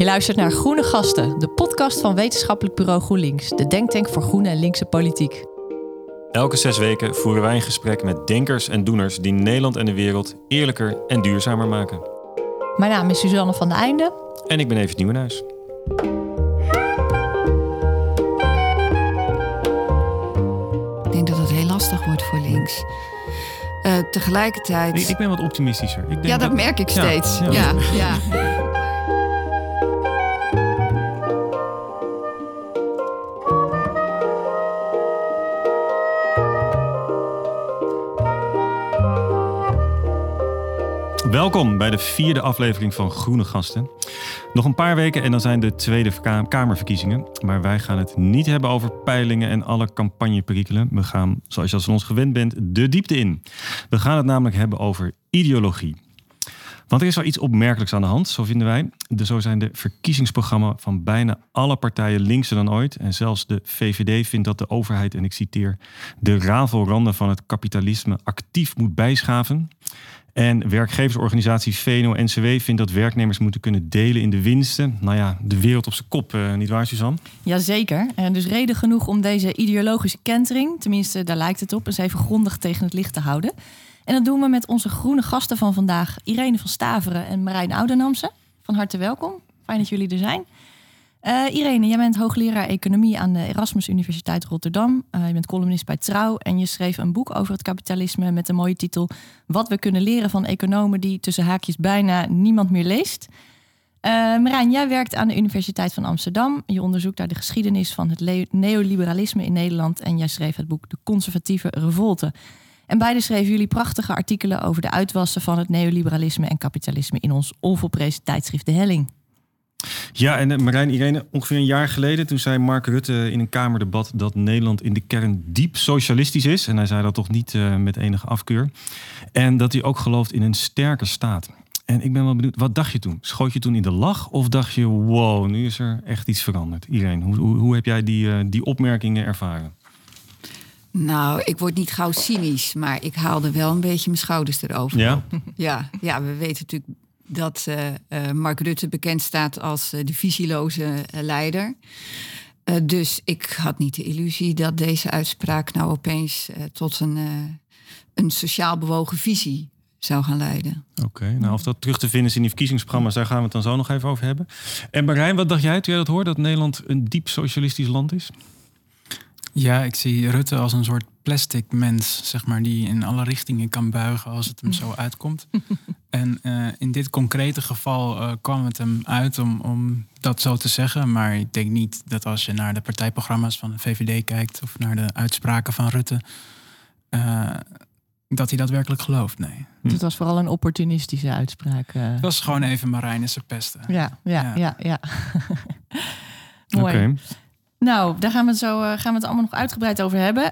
Je luistert naar Groene Gasten, de podcast van wetenschappelijk bureau GroenLinks, de denktank voor groene en linkse politiek. Elke zes weken voeren wij een gesprek met denkers en doeners die Nederland en de wereld eerlijker en duurzamer maken. Mijn naam is Suzanne van de Einde. En ik ben Evert Nieuwenhuis. Ik denk dat het heel lastig wordt voor links. Uh, tegelijkertijd. Ik, ik, ben wat optimistischer. Ik denk ja, dat, merk ik steeds. ja. ja. ja. Welkom bij de vierde aflevering van Groene Gasten. Nog een paar weken en dan zijn de Tweede Kamerverkiezingen. Maar wij gaan het niet hebben over peilingen en alle campagneperikelen. We gaan, zoals je als ons gewend bent, de diepte in. We gaan het namelijk hebben over ideologie. Want er is wel iets opmerkelijks aan de hand, zo vinden wij. De, zo zijn de verkiezingsprogramma's van bijna alle partijen linkser dan ooit. En zelfs de VVD vindt dat de overheid, en ik citeer, de rafelranden van het kapitalisme actief moet bijschaven. En werkgeversorganisatie VNO-NCW vindt dat werknemers moeten kunnen delen in de winsten. Nou ja, de wereld op zijn kop, uh, niet waar Suzanne? Jazeker. En dus reden genoeg om deze ideologische kentering, tenminste daar lijkt het op, eens even grondig tegen het licht te houden. En dat doen we met onze groene gasten van vandaag, Irene van Staveren en Marijn Oudenamse. Van harte welkom. Fijn dat jullie er zijn. Uh, Irene, jij bent hoogleraar economie aan de Erasmus Universiteit Rotterdam. Uh, je bent columnist bij Trouw en je schreef een boek over het kapitalisme met de mooie titel Wat we kunnen leren van economen die tussen haakjes bijna niemand meer leest. Uh, Marijn, jij werkt aan de Universiteit van Amsterdam. Je onderzoekt daar de geschiedenis van het neoliberalisme in Nederland en jij schreef het boek De Conservatieve Revolte. En beide schreven jullie prachtige artikelen over de uitwassen van het neoliberalisme en kapitalisme in ons onvolprezen tijdschrift De Helling. Ja, en eh, Marijn Irene, ongeveer een jaar geleden, toen zei Mark Rutte in een Kamerdebat dat Nederland in de kern diep socialistisch is. En hij zei dat toch niet uh, met enige afkeur. En dat hij ook gelooft in een sterke staat. En ik ben wel benieuwd, wat dacht je toen? Schoot je toen in de lach of dacht je, wow, nu is er echt iets veranderd? Irene, hoe, hoe, hoe heb jij die, uh, die opmerkingen ervaren? Nou, ik word niet gauw cynisch, maar ik haalde wel een beetje mijn schouders erover. Ja? Ja, ja we weten natuurlijk dat uh, Mark Rutte bekend staat als uh, de visieloze leider. dus ik had niet de illusie dat deze uitspraak nou opeens tot een, een sociaal bewogen visie zou gaan leiden. Oké, nou of dat terug te vinden is in die verkiezingsprogramma's, daar gaan we het dan zo nog even over hebben. En Marijn, wat dacht jij toen jij dat hoorde, dat Nederland een diep socialistisch land is? Ja, ik zie Rutte als een soort plastic mens, zeg maar, die in alle richtingen kan buigen als het hem zo uitkomt. en uh, in dit concrete geval uh, kwam het hem uit om, om dat zo te zeggen. Maar ik denk niet dat als je naar de partijprogramma's van de VVD kijkt of naar de uitspraken van Rutte, uh, dat hij dat werkelijk gelooft. Nee. Dus het was vooral een opportunistische uitspraak. Het was gewoon even Marijnissen pesten. Ja, ja, ja, ja. ja. Mooi. Okay. Nou, daar gaan we, zo, uh, gaan we het allemaal nog uitgebreid over hebben.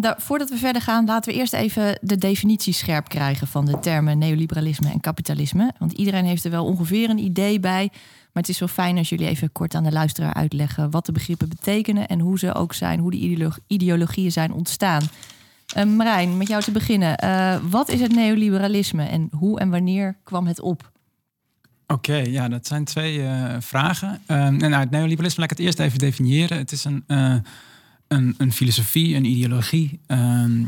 Daar, voordat we verder gaan, laten we eerst even de definitie scherp krijgen van de termen neoliberalisme en kapitalisme. Want iedereen heeft er wel ongeveer een idee bij. Maar het is wel fijn als jullie even kort aan de luisteraar uitleggen wat de begrippen betekenen en hoe ze ook zijn, hoe die ideologieën zijn ontstaan. Uh, Marijn, met jou te beginnen. Uh, wat is het neoliberalisme en hoe en wanneer kwam het op? Oké, ja, dat zijn twee uh, vragen. Uh, nou, het neoliberalisme laat ik het eerst even definiëren. Het is een, uh, een, een, filosofie, een ideologie ehm,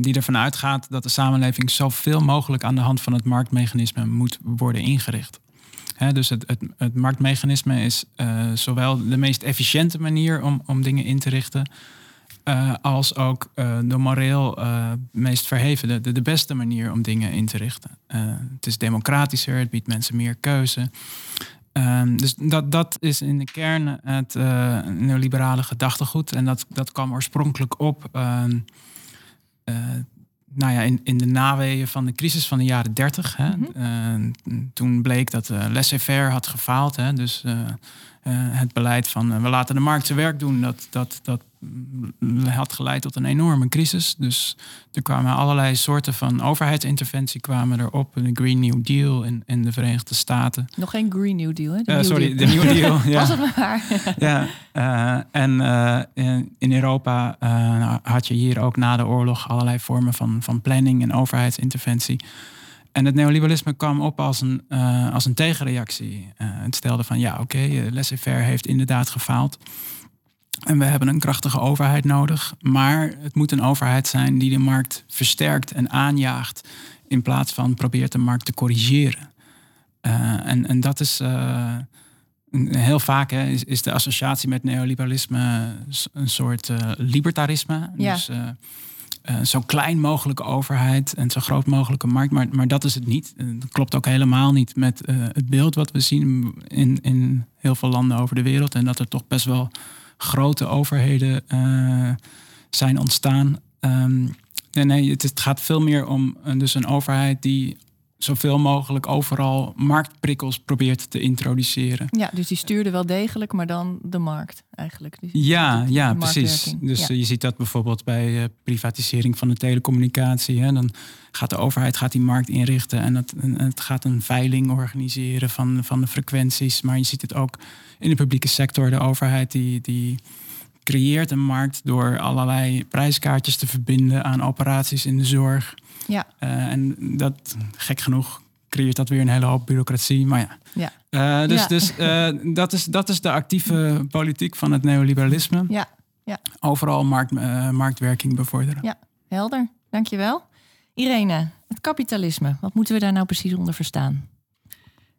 die ervan uitgaat dat de samenleving zoveel mogelijk aan de hand van het marktmechanisme moet worden ingericht. Dus het, het, het, marktmechanisme is zowel de meest efficiënte manier om, om dingen in te richten, uh, als ook uh, de moreel uh, meest verheven, de, de, beste manier om dingen in te richten. het is democratischer, het biedt mensen meer keuze. Ehm, dus dat, dat is in de kern het neoliberale gedachtegoed. En dat, dat kwam oorspronkelijk op ehm, nou ja, in, in de naweeën van de crisis van de jaren 30. Hè. Mm -hmm. toen bleek dat laissez-faire had gefaald. Hè. Dus het beleid van we laten de markt zijn werk doen, dat, dat, dat had geleid tot een enorme crisis. Dus er kwamen allerlei soorten van overheidsinterventie kwamen erop. Een Green New Deal in, in de Verenigde Staten. Nog geen Green New Deal, hè? De uh, sorry, de New Deal. ja. Was het maar ja, uh, en uh, in, in, Europa had je hier ook na de oorlog allerlei vormen van, van planning en overheidsinterventie. En het neoliberalisme kwam op als een, als een tegenreactie. Het stelde van ja, oké, okay, laissez-faire heeft inderdaad gefaald. En we hebben een krachtige overheid nodig. Maar het moet een overheid zijn die de markt versterkt en aanjaagt. In plaats van probeert de markt te corrigeren. Uh, en, en dat is heel vaak hè, is, is, de associatie met neoliberalisme een soort libertarisme. Ja. Dus zo klein mogelijke overheid en zo groot mogelijke markt. Maar, maar dat is het niet. Dat klopt ook helemaal niet met het beeld wat we zien in, in heel veel landen over de wereld. En dat er toch best wel grote overheden uh, zijn ontstaan. Um, nee, nee het, het, gaat veel meer om dus een overheid die zoveel mogelijk overal marktprikkels probeert te introduceren. Ja, dus die stuurde wel degelijk, maar dan de markt eigenlijk. Dus ja, ja, precies. Dus ja. je ziet dat bijvoorbeeld bij uh, privatisering van de telecommunicatie. Hè, dan gaat de overheid gaat die markt inrichten en het, en het gaat een veiling organiseren van, van de frequenties. Maar je ziet het ook in de publieke sector. De overheid die, die creëert een markt door allerlei prijskaartjes te verbinden aan operaties in de zorg. Ja. Uh, en dat, gek genoeg, creëert dat weer een hele hoop bureaucratie. Maar ja. ja. Uh, dus Ja. dus uh, dat, is, dat is de actieve politiek van het neoliberalisme. Ja, ja. Overal markt, marktwerking bevorderen. Ja, helder. Dankjewel. Irene, het kapitalisme, wat moeten we daar nou precies onder verstaan?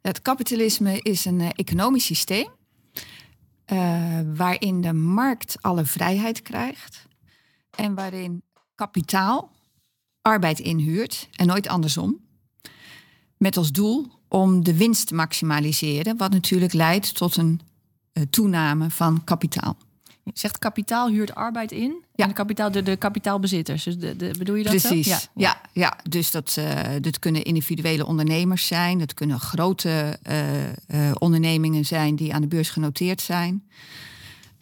Het kapitalisme is een economisch systeem waarin de markt alle vrijheid krijgt en waarin kapitaal arbeid inhuurt en nooit andersom. Met als doel om de winst te maximaliseren, wat natuurlijk leidt tot een uh, toename van kapitaal. Je zegt kapitaal huurt arbeid in. Ja. En de, kapitaal, de, de kapitaalbezitters. Dus de, de, bedoel je dat Precies. zo? Ja, ja. ja, dus dat, uh, dat kunnen individuele ondernemers zijn. Dat kunnen grote uh, ondernemingen zijn die aan de beurs genoteerd zijn.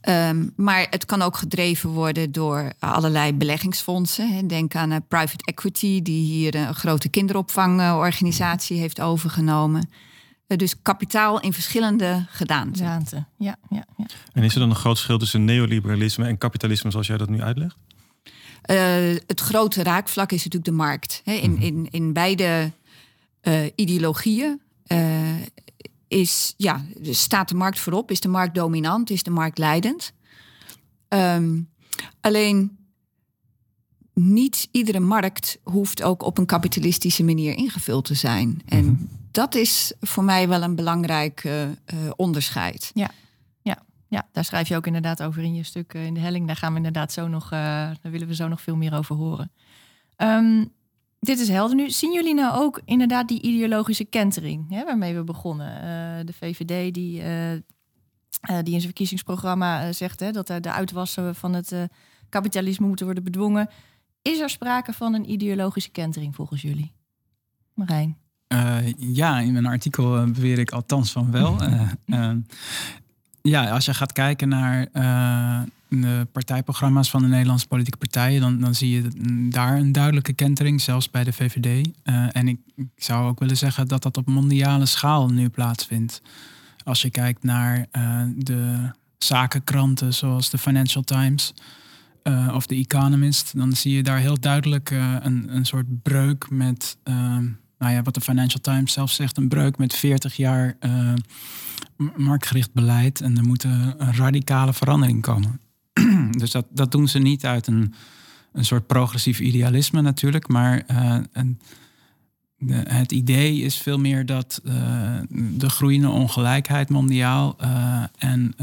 Um, maar het kan ook gedreven worden door allerlei beleggingsfondsen. Denk aan uh, private equity, die hier een grote kinderopvangorganisatie heeft overgenomen. Uh, dus kapitaal in verschillende gedaanten. Gedaante. Ja, ja, ja. En is er dan een groot verschil tussen neoliberalisme en kapitalisme, zoals jij dat nu uitlegt? Uh, het grote raakvlak is natuurlijk de markt. Hè. In, in, in beide ideologieën is, ja, staat de markt voorop? Is de markt dominant? Is de markt leidend? Um, alleen niet iedere markt hoeft ook op een kapitalistische manier ingevuld te zijn. En mm -hmm. dat is voor mij wel een belangrijk uh, uh, onderscheid. Ja. Ja, ja, daar schrijf je ook inderdaad over in je stuk uh, in de helling. Daar gaan we inderdaad zo nog, daar willen we zo nog veel meer over horen. Um, dit is helder nu. Zien jullie nou ook inderdaad die ideologische kentering hè, waarmee we begonnen? Uh, de VVD die, uh, uh, die in zijn verkiezingsprogramma zegt hè, dat de uitwassen van het kapitalisme moeten worden bedwongen. Is er sprake van een ideologische kentering volgens jullie? Marijn? ja, in mijn artikel beweer ik althans van wel. ja, als je gaat kijken naar partijprogramma's van de Nederlandse politieke partijen, dan, dan zie je daar een duidelijke kentering, zelfs bij de VVD. Uh, en ik, zou ook willen zeggen dat dat op mondiale schaal nu plaatsvindt. Als je kijkt naar uh, de zakenkranten zoals de Financial Times of The Economist, dan zie je daar heel duidelijk een, een soort breuk met, nou ja, wat de Financial Times zelf zegt, een breuk met 40 jaar marktgericht beleid. En er moet een radicale verandering komen. Dus dat, doen ze niet uit een, een soort progressief idealisme natuurlijk, maar een, de, het idee is veel meer dat uh, de groeiende ongelijkheid mondiaal uh, en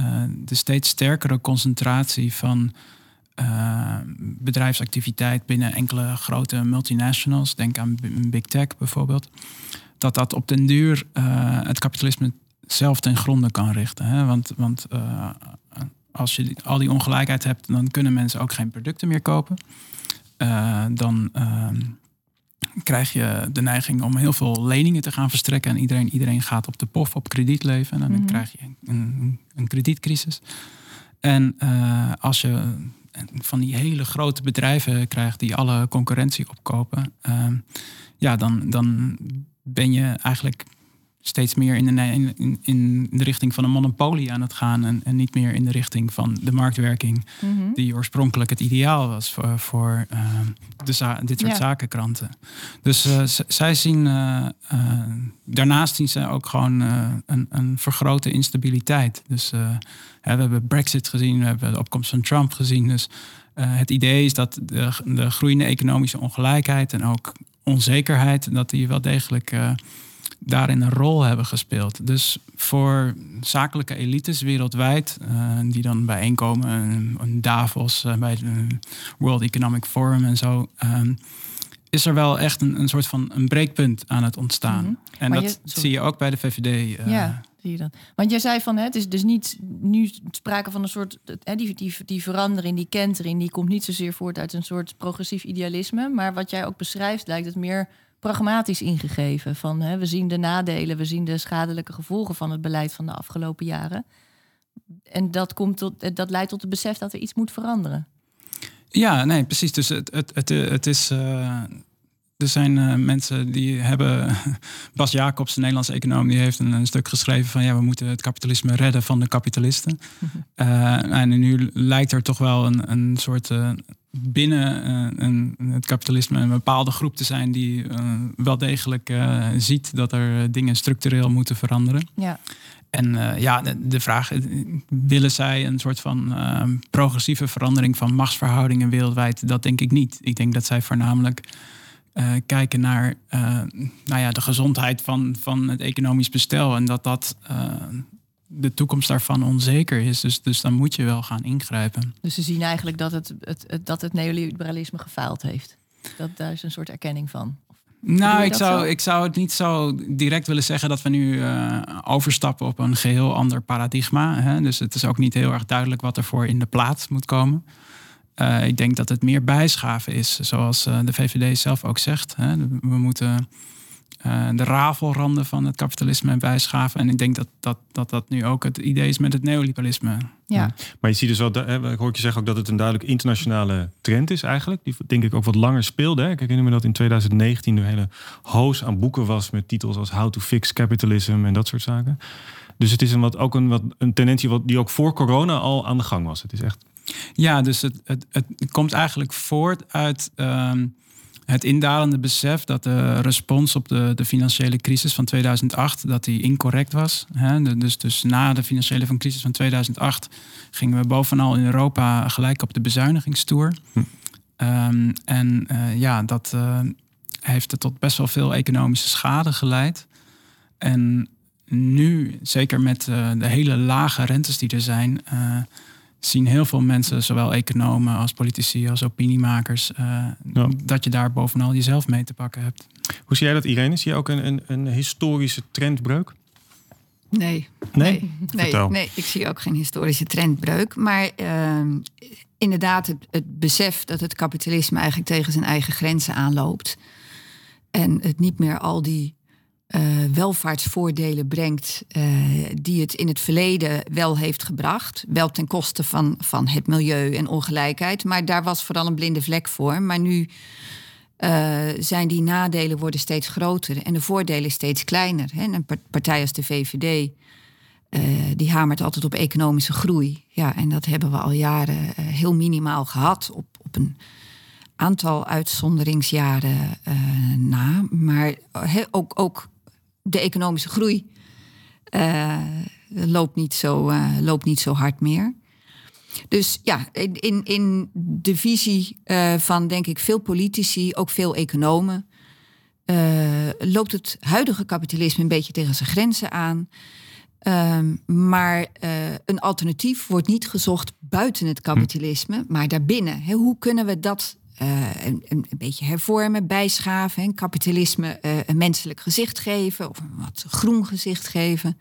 de steeds sterkere concentratie van bedrijfsactiviteit binnen enkele grote multinationals, denk aan Big Tech bijvoorbeeld, dat dat op den duur het kapitalisme zelf ten gronde kan richten. Hè? Want, want als je al die ongelijkheid hebt, dan kunnen mensen ook geen producten meer kopen. Uh, dan uh, krijg je de neiging om heel veel leningen te gaan verstrekken. En iedereen, iedereen gaat op de pof op krediet leven. En dan mm -hmm. krijg je een, een kredietcrisis. En uh, als je van die hele grote bedrijven krijgt die alle concurrentie opkopen, ja, dan, dan ben je eigenlijk steeds meer in de, in, in de richting van een monopolie aan het gaan. En, en niet meer in de richting van de marktwerking, Mhm. die oorspronkelijk het ideaal was voor, voor eh, de dit soort Ja. zakenkranten. Dus eh, zij zien, eh, daarnaast zien ze ook gewoon een, een vergrote instabiliteit. Dus hè, we hebben Brexit gezien, we hebben de opkomst van Trump gezien. Dus het idee is dat de, de groeiende economische ongelijkheid en ook onzekerheid, dat die wel degelijk daarin een rol hebben gespeeld. Dus voor zakelijke elites wereldwijd, eh, die dan bijeenkomen, een, een Davos eh, bij het eh, World Economic Forum en zo, ehm, is er wel echt een, een soort van een breekpunt aan het ontstaan. Mhm. En Maar dat je- zie je ook bij de VVD. eh, Ja, zie je dat. Want jij zei van, hè, het is dus niet nu sprake van een soort, hè, die, die, die verandering, die kentering, die komt niet zozeer voort uit een soort progressief idealisme. Maar wat jij ook beschrijft, lijkt het meer pragmatisch ingegeven. Van, hè, we zien de nadelen, we zien de schadelijke gevolgen van het beleid van de afgelopen jaren. En dat, komt tot, dat leidt tot het besef dat er iets moet veranderen. Ja, nee, precies. Dus het, het, het, het is. eh, er zijn eh, mensen die hebben. Bas Jacobs, een Nederlandse econoom, die heeft een, een stuk geschreven van ja, we moeten het kapitalisme redden van de kapitalisten. Eh, en nu lijkt er toch wel een, een soort. Binnen eh, een, het kapitalisme een bepaalde groep te zijn die eh, wel degelijk eh, ziet dat er dingen structureel moeten veranderen. Ja, En ja, de, de vraag, willen zij een soort van eh, progressieve verandering van machtsverhoudingen wereldwijd? Dat denk ik niet. Ik denk dat zij voornamelijk kijken naar nou ja, de gezondheid van, van het economisch bestel. En dat dat de toekomst daarvan onzeker is. Dus, dus dan moet je wel gaan ingrijpen. dus ze zien eigenlijk dat het, het, het, dat het neoliberalisme gefaald heeft. Dat, daar is een soort erkenning van. Nou, ik zou, zo? ik zou het niet zo direct willen zeggen dat we nu eh, overstappen op een geheel ander paradigma. Hè? Dus het is ook niet heel erg duidelijk wat er voor in de plaats moet komen. Eh, ik denk dat het meer bijschaven is, zoals eh, de VVD zelf ook zegt. Hè? We moeten eh, de rafelranden van het kapitalisme bijschaven. En ik denk dat dat, dat dat nu ook het idee is met het neoliberalisme. Ja, Maar je ziet dus wel, ik hoor je zeggen ook dat het een duidelijk internationale trend is eigenlijk. Die denk ik ook wat langer speelde. Hè. Ik herinner me dat in 2019 er een hele hoos aan boeken was met titels als How to Fix Capitalism en dat soort zaken. Dus het is een wat, ook een, wat, een tendentie wat, die ook voor corona al aan de gang was. Het is echt. Ja, dus het, het, het komt eigenlijk voort uit ehm, het indalende besef dat de respons op de, de financiële crisis van 2008 dat die incorrect was. Hè? Dus, dus na de financiële van crisis van 2008 gingen we bovenal in Europa gelijk op de bezuinigingstoer. Hm. Ehm, en eh, ja, dat eh, heeft er tot best wel veel economische schade geleid. En nu, zeker met eh, de hele lage rentes die er zijn, zien heel veel mensen, zowel economen als politici als opiniemakers, eh, Ja. dat je daar bovenal jezelf mee te pakken hebt. Hoe zie jij dat, Irene? Zie je ook een, een, een historische trendbreuk? Nee, Nee? nee, nee, ik zie ook geen historische trendbreuk. Maar ehm, inderdaad, het, het besef dat het kapitalisme eigenlijk tegen zijn eigen grenzen aanloopt. En het niet meer al die eh, welvaartsvoordelen brengt eh, die het in het verleden wel heeft gebracht. Wel ten koste van, van het milieu en ongelijkheid. Maar daar was vooral een blinde vlek voor. Maar nu eh, zijn die nadelen worden steeds groter en de voordelen steeds kleiner. Hè? En een par- partij als de VVD, die hamert altijd op economische groei. Ja, en dat hebben we al jaren heel minimaal gehad op, op een aantal uitzonderingsjaren na. Maar ook, ook de economische groei eh, loopt, niet zo, eh, loopt niet zo hard meer. Dus ja, in, in, de visie eh, van denk ik veel politici, ook veel economen, loopt het huidige kapitalisme een beetje tegen zijn grenzen aan. Ehm, maar een alternatief wordt niet gezocht buiten het kapitalisme, maar daarbinnen. Hoe kunnen we dat eh, een, een, beetje hervormen, bijschaven, hè, kapitalisme eh, een menselijk gezicht geven of een wat groen gezicht geven?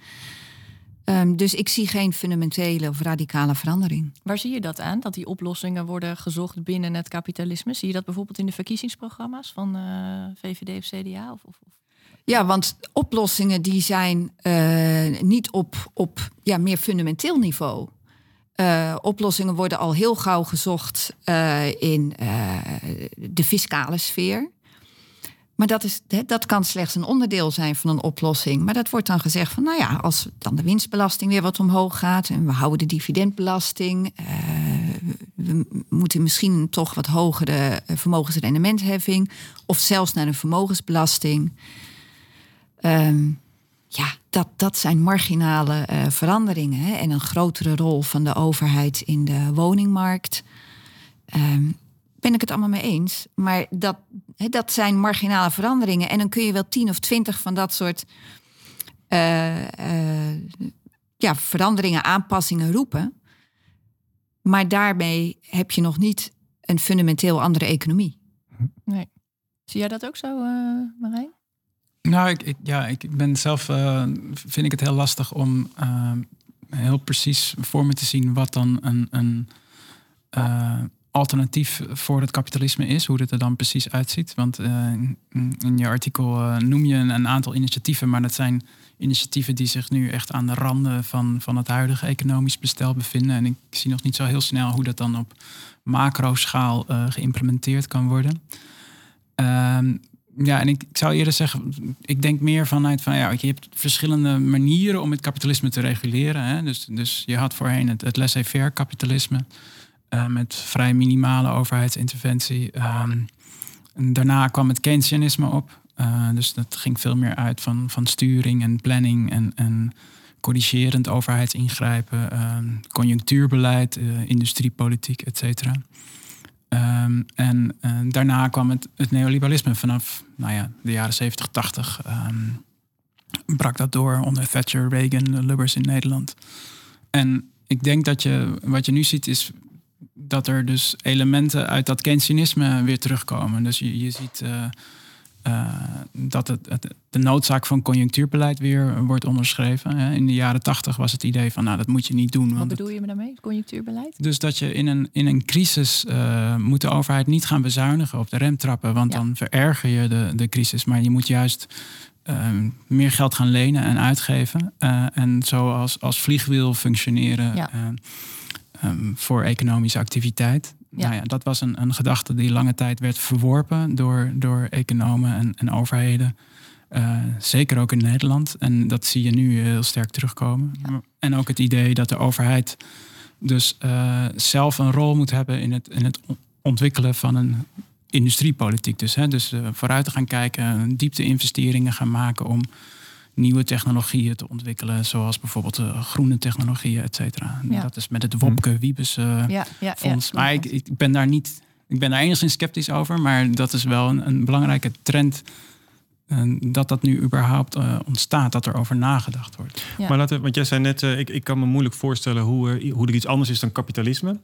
Ehm, dus ik zie geen fundamentele of radicale verandering. Waar zie je dat aan? Dat die oplossingen worden gezocht binnen het kapitalisme? Zie je dat bijvoorbeeld in de verkiezingsprogramma's van eh, VVD of CDA? Of, of, of- Ja, want oplossingen die zijn niet op, op ja, meer fundamenteel niveau. Eh, oplossingen worden al heel gauw gezocht eh, in eh, de fiscale sfeer. maar dat, is, dat kan slechts een onderdeel zijn van een oplossing. Maar dat wordt dan gezegd van, nou ja, als dan de winstbelasting weer wat omhoog gaat en we houden de dividendbelasting, we moeten misschien toch wat hogere vermogensrendementheffing of zelfs naar een vermogensbelasting. Um, ja, dat, dat zijn marginale uh, veranderingen hè? en een grotere rol van de overheid in de woningmarkt. Um, ben ik het allemaal mee eens. Maar dat, hè, dat zijn marginale veranderingen. En dan kun je wel tien of twintig van dat soort uh, uh, ja, veranderingen, aanpassingen roepen. Maar daarmee heb je nog niet een fundamenteel andere economie. Nee. Zie jij dat ook zo, Marijn? Nou, ik, ja, ik ben zelf, uh, vind ik het heel lastig om uh, heel precies voor me te zien wat dan een, een uh, alternatief voor het kapitalisme is, hoe het er dan precies uitziet. Want in, je artikel noem je een, een, aantal initiatieven, maar dat zijn initiatieven die zich nu echt aan de randen van, van het huidige economisch bestel bevinden. En ik zie nog niet zo heel snel hoe dat dan op macro-schaal geïmplementeerd kan worden. Ehm, ja, en ik, zou eerder zeggen, ik denk meer vanuit van ja, je hebt verschillende manieren om het kapitalisme te reguleren. Hè? Dus, dus je had voorheen het, laissez-faire kapitalisme uh, met vrij minimale overheidsinterventie. Um, daarna kwam het Keynesianisme op. Uh, dus dat ging veel meer uit van, van sturing en planning en, en corrigerend overheidsingrijpen, uh, conjunctuurbeleid, uh, industriepolitiek, et cetera. Um, en uh, daarna kwam het, neoliberalisme vanaf nou ja, de jaren 70, 80. Um, brak dat door onder Thatcher, Reagan, Lubbers in Nederland. En ik denk dat je, wat je nu ziet is dat er dus elementen uit dat Keynesianisme weer terugkomen. Dus je, je ziet uh, uh, dat het, het, de noodzaak van conjunctuurbeleid weer wordt onderschreven. In de jaren tachtig was het idee van, nou, dat moet je niet doen. Wat bedoel je me daarmee, conjunctuurbeleid? Dus dat je in een, in een crisis uh, moet de overheid niet gaan bezuinigen op de rem trappen, want ja. dan vererger je de, de crisis. Maar je moet juist uh, meer geld gaan lenen en uitgeven. Uh, en zo als, als vliegwiel functioneren ja. um, voor economische activiteit. Ja. Nou ja, dat was een, een gedachte die lange tijd werd verworpen door, door economen en, en overheden. Uh, zeker ook in Nederland. En dat zie je nu heel sterk terugkomen. Ja. En ook het idee dat de overheid dus uh, zelf een rol moet hebben in het, in het ontwikkelen van een industriepolitiek. Dus, hè, dus uh, vooruit te gaan kijken, diepte-investeringen gaan maken om nieuwe technologieën te ontwikkelen, zoals bijvoorbeeld uh, groene technologieën, et cetera. Ja. Dat is met het Wopke Wiebes uh, ja, ja, fonds. maar ik, ik, ben daar niet, ik ben daar enigszins sceptisch over, maar dat is wel een, een belangrijke trend. Uh, dat dat nu überhaupt ontstaat, dat er over nagedacht wordt. Maar laten, want jij zei net, ik, ik kan me moeilijk voorstellen hoe, hoe er iets anders is dan kapitalisme.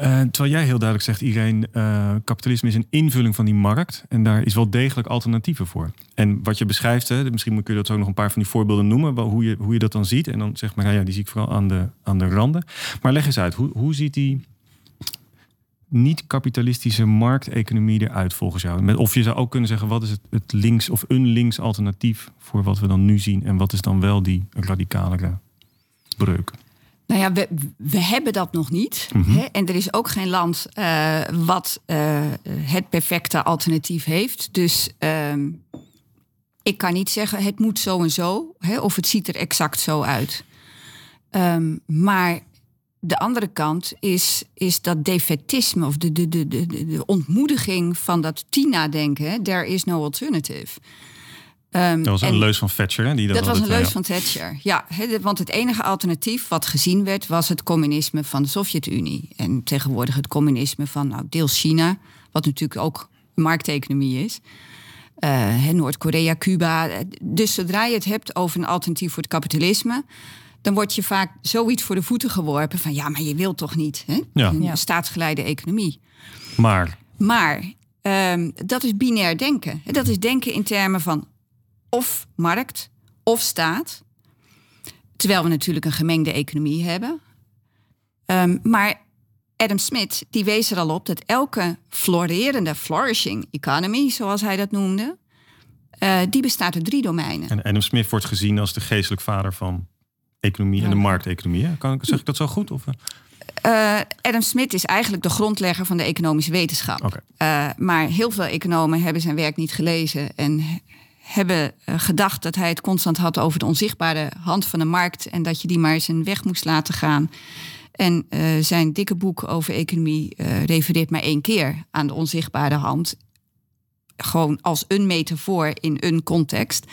Uh, terwijl jij heel duidelijk zegt, iedereen, uh, kapitalisme is een invulling van die markt. En daar is wel degelijk alternatieven voor. En wat je beschrijft, hè, misschien kun je dat ook nog een paar van die voorbeelden noemen, hoe je, hoe je dat dan ziet. En dan zeg maar, ja, die zie ik vooral aan de, aan de randen. Maar leg eens uit, hoe, hoe ziet die niet-kapitalistische markteconomie eruit volgens jou? Of je zou ook kunnen zeggen, wat is het, het links of een links alternatief voor wat we dan nu zien? En wat is dan wel die radicalere breuk? Nou ja, we, we hebben dat nog niet. Mm -hmm. hè? En er is ook geen land uh, wat uh, het perfecte alternatief heeft. Dus uh, ik kan niet zeggen het moet zo en zo. Hè? Of het ziet er exact zo uit. Um, maar de andere kant is, is dat defetisme of de, de, de, de, de ontmoediging van dat Tina-denken. There is no alternative. Um, dat was een leus van Thatcher, hè? Die dat, dat was een leus van Thatcher, ja. He, want het enige alternatief wat gezien werd... was het communisme van de Sovjet-Unie. En tegenwoordig het communisme van nou, deels China... wat natuurlijk ook een markteconomie is. Uh, Noord-Korea, Cuba. Dus zodra je het hebt over een alternatief voor het kapitalisme... dan word je vaak zoiets voor de voeten geworpen... van ja, maar je wilt toch niet hè? Ja. een ja. staatsgeleide economie. Maar? Maar um, dat is binair denken. Dat is denken in termen van of markt of staat. Terwijl we natuurlijk een gemengde economie hebben. Um, maar Adam Smith die wees er al op dat elke florerende, flourishing economy, zoals hij dat noemde, uh, die bestaat uit drie domeinen. En Adam Smith wordt gezien als de geestelijk vader van economie ja. en de markteconomie. Kan ik, zeg ik dat zo goed? Of? Uh, Adam Smith is eigenlijk de grondlegger van de economische wetenschap. Uh, maar heel veel economen hebben zijn werk niet gelezen en hebben uh, gedacht dat hij het constant had over de onzichtbare hand van de markt en dat je die maar zijn weg moest laten gaan. En zijn dikke boek over economie refereert maar één keer aan de onzichtbare hand. Gewoon als een metafoor in een context.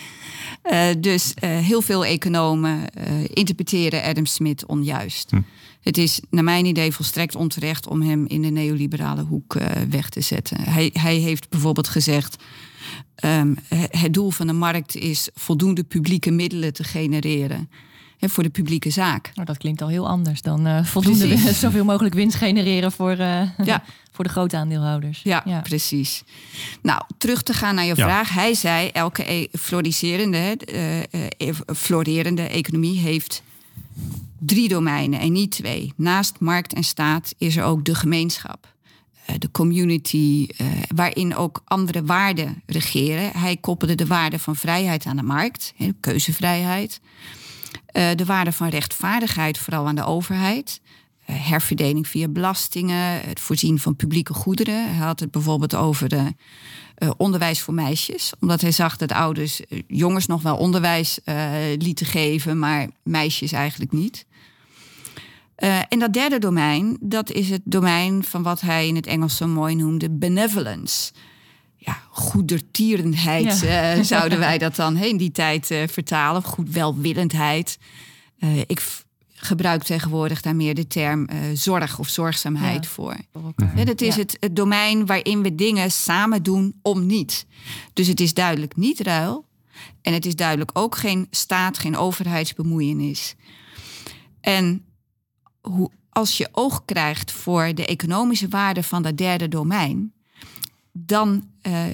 dus heel veel economen interpreteren Adam Smith onjuist. Hm. Het is naar mijn idee volstrekt onterecht om hem in de neoliberale hoek weg te zetten. Hij, hij heeft bijvoorbeeld gezegd. Um, het doel van de markt is voldoende publieke middelen te genereren hè, voor de publieke zaak. Nou, dat klinkt al heel anders dan uh, voldoende zoveel mogelijk winst genereren voor, uh, ja. voor de grote aandeelhouders. Ja, ja, precies. Nou, terug te gaan naar je ja. vraag. Hij zei elke e floriserende, uh, florerende economie heeft drie domeinen en niet twee. Naast markt en staat is er ook de gemeenschap. De community, uh, waarin ook andere waarden regeren. Hij koppelde de waarde van vrijheid aan de markt, he, keuzevrijheid. Uh, de waarde van rechtvaardigheid, vooral aan de overheid. Herverdeling via belastingen, het voorzien van publieke goederen. Hij had het bijvoorbeeld over de onderwijs voor meisjes. Omdat hij zag dat ouders jongens nog wel onderwijs lieten geven, maar meisjes eigenlijk niet. En dat derde domein, dat is het domein van wat hij in het Engels zo mooi noemde benevolence. Ja, goedertierenheid ja. zouden wij dat dan in die tijd vertalen. Goed welwillendheid. ik gebruik tegenwoordig daar meer de term uh, zorg of zorgzaamheid ja, voor. Ja, dat is het, het, domein waarin we dingen samen doen om niet. Dus het is duidelijk niet ruil. En het is duidelijk ook geen staat, geen overheidsbemoeienis. En hoe, als je oog krijgt voor de economische waarde van dat derde domein, dan uh,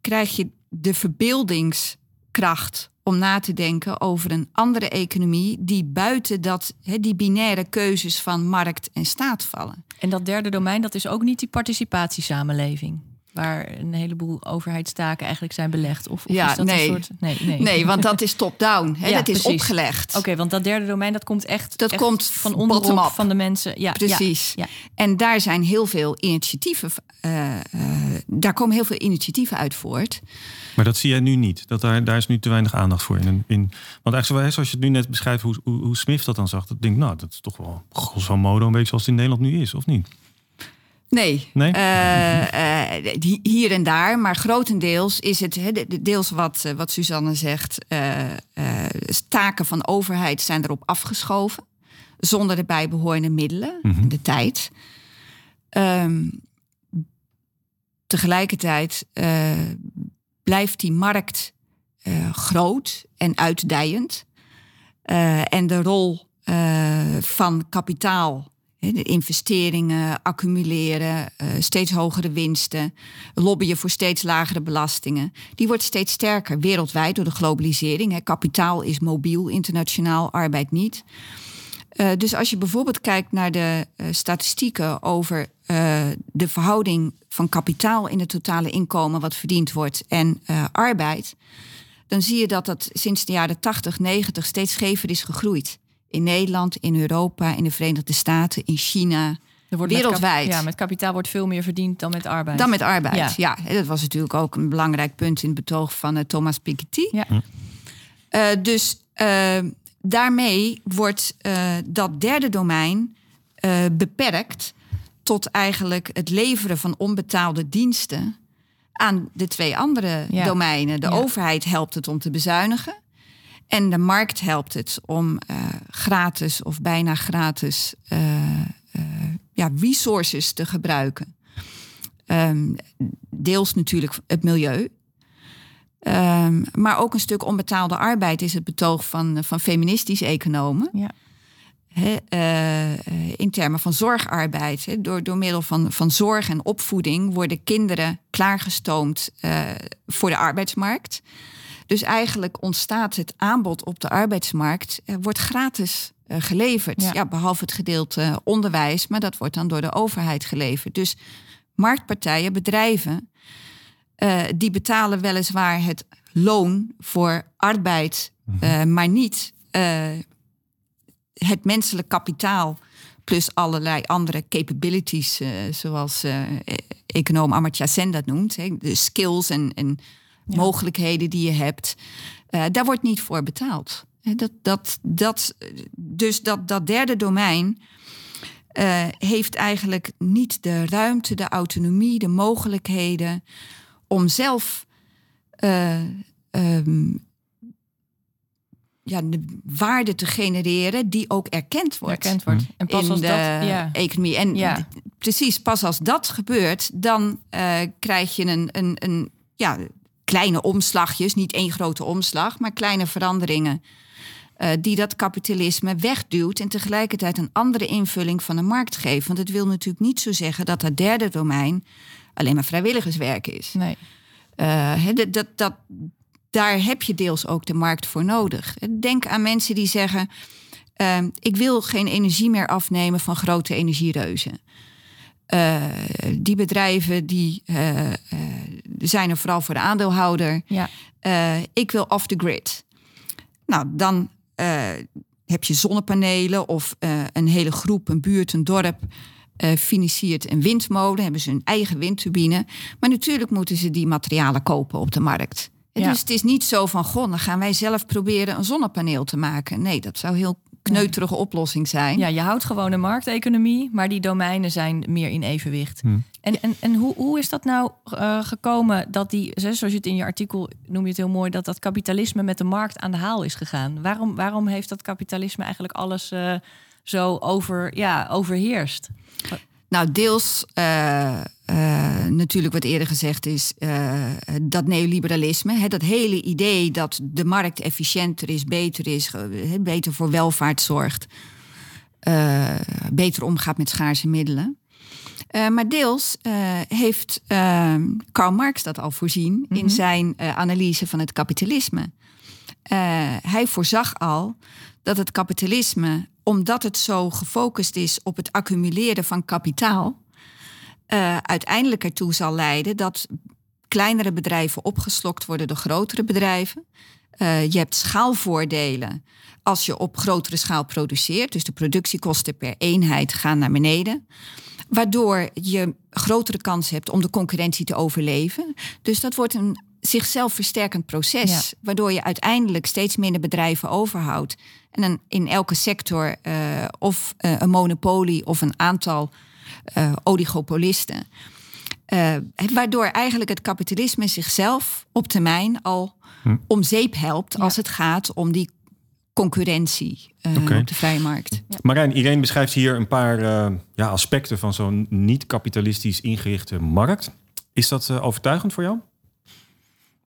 krijg je de verbeeldingskracht om na te denken over een andere economie die buiten dat, die binaire keuzes van markt en staat vallen. En dat derde domein, dat is ook niet die participatiesamenleving. Waar een heleboel overheidstaken eigenlijk zijn belegd. Of, of ja, is dat nee. een soort. Nee, nee. nee, want dat is top-down. Ja, dat is precies. opgelegd. Oké, okay, want dat derde domein dat komt echt, dat echt komt van onderop van de mensen. Ja, precies. Ja, En daar zijn heel veel initiatieven. Uh, uh, daar komen heel veel initiatieven uit voort. Maar dat zie jij nu niet. Dat daar, daar is nu te weinig aandacht voor. In, in, want eigenlijk zoals je het nu net beschrijft, hoe, hoe, hoe Smith dat dan zag, dat denk ik, nou, dat is toch wel grosso modo een beetje zoals het in Nederland nu is, of niet? Nee, nee? Uh, uh, hier en daar, maar grotendeels is het he, deels wat, uh, wat Suzanne zegt. taken van overheid zijn erop afgeschoven, zonder de bijbehorende middelen en Mhm. de tijd. Um, tegelijkertijd blijft die markt groot en uitdijend. en de rol van kapitaal de investeringen, accumuleren, uh, steeds hogere winsten, lobbyen voor steeds lagere belastingen. Die wordt steeds sterker wereldwijd door de globalisering. Kapitaal is mobiel, internationaal, arbeid niet. Uh, dus als je bijvoorbeeld kijkt naar de uh, statistieken over de verhouding van kapitaal in het totale inkomen wat verdiend wordt en arbeid, dan zie je dat dat sinds de jaren 80, 90 steeds schever is gegroeid in Nederland, in Europa, in de Verenigde Staten, in China. Er wordt wereldwijd. Met ja, met kapitaal wordt veel meer verdiend dan met arbeid. Dan met arbeid, ja. ja. Dat was natuurlijk ook een belangrijk punt in het betoog van uh, Thomas Piketty. Ja. Uh, dus uh, daarmee wordt dat derde domein beperkt tot eigenlijk het leveren van onbetaalde diensten aan de twee andere ja. domeinen. De ja. overheid helpt het om te bezuinigen. En de markt helpt het om uh, gratis of bijna gratis uh, uh, ja, resources te gebruiken. Um, deels natuurlijk het milieu. Um, maar ook een stuk onbetaalde arbeid is het betoog van, van feministische economen. Ja. He, in termen van zorgarbeid. He, door, door middel van, van zorg en opvoeding worden kinderen klaargestoomd voor de arbeidsmarkt. Dus eigenlijk ontstaat het aanbod op de arbeidsmarkt, uh, wordt gratis uh, geleverd. Ja. ja. behalve het gedeelte uh, onderwijs, maar dat wordt dan door de overheid geleverd. Dus marktpartijen, bedrijven, eh, die betalen weliswaar het loon voor arbeid, -hmm. maar niet het menselijk kapitaal plus allerlei andere capabilities, uh, zoals uh, econoom Amartya Sen dat noemt. Hè, de skills en, en ja. mogelijkheden die je hebt. Uh, daar wordt niet voor betaald. Dat, dat, dat, dus dat, dat derde domein heeft eigenlijk niet de ruimte, de autonomie, de mogelijkheden om zelf um, ja, de waarde te genereren die ook erkend wordt. Erkend wordt. En pas in als de dat, ja. economie. En ja. precies, pas als dat gebeurt, dan uh, krijg je een, een, een ja, kleine omslagjes, niet één grote omslag, maar kleine veranderingen. Uh, die dat kapitalisme wegduwt en tegelijkertijd een andere invulling van de markt geeft. Want het wil natuurlijk niet zo zeggen dat dat derde domein alleen maar vrijwilligerswerk is. Nee. Uh, dat, dat, daar heb je deels ook de markt voor nodig. Denk aan mensen die zeggen: uh, ik wil geen energie meer afnemen van grote energiereuzen. Uh, die bedrijven die uh, zijn er vooral voor de aandeelhouder. Ja. ik wil off the grid. Nou, dan heb je zonnepanelen of een hele groep, een buurt, een dorp. financiert een windmolen, hebben ze hun eigen windturbine. Maar natuurlijk moeten ze die materialen kopen op de markt. Dus het is niet zo van, goh, dan gaan wij zelf proberen een zonnepaneel te maken. Nee, dat zou heel kneuterige oplossing zijn. Ja, je houdt gewoon een markteconomie, maar die domeinen zijn meer in evenwicht. Hm. En, en, en hoe, hoe is dat nou uh, gekomen dat die, zoals je het in je artikel noem je het heel mooi, dat dat kapitalisme met de markt aan de haal is gegaan? Waarom, waarom heeft dat kapitalisme eigenlijk alles uh, zo over, ja, overheerst? Nou, deels uh, uh, natuurlijk wat eerder gezegd is, uh, dat neoliberalisme. Hè, dat hele idee dat de markt efficiënter is, beter is, beter voor welvaart zorgt. beter omgaat met schaarse middelen. maar deels heeft Karl Marx dat al voorzien mm -hmm. in mhm. zijn analyse van het kapitalisme. hij voorzag al dat het kapitalisme omdat het zo gefocust is op het accumuleren van kapitaal, uh, uiteindelijk ertoe zal leiden dat kleinere bedrijven opgeslokt worden door grotere bedrijven. Uh, je hebt schaalvoordelen als je op grotere schaal produceert. Dus de productiekosten per eenheid gaan naar beneden. Waardoor je grotere kans hebt om de concurrentie te overleven. Dus dat wordt een zichzelf versterkend proces. Waardoor je uiteindelijk steeds minder bedrijven overhoudt. En een, in elke sector uh, of uh, een monopolie of een aantal uh, oligopolisten. waardoor eigenlijk het kapitalisme zichzelf op termijn al hm. om zeep helpt als het gaat om die concurrentie okay. op de vrije markt. Ja. Marijn, Irene beschrijft hier een paar ja, aspecten van zo'n niet-kapitalistisch ingerichte markt. Is dat overtuigend voor jou?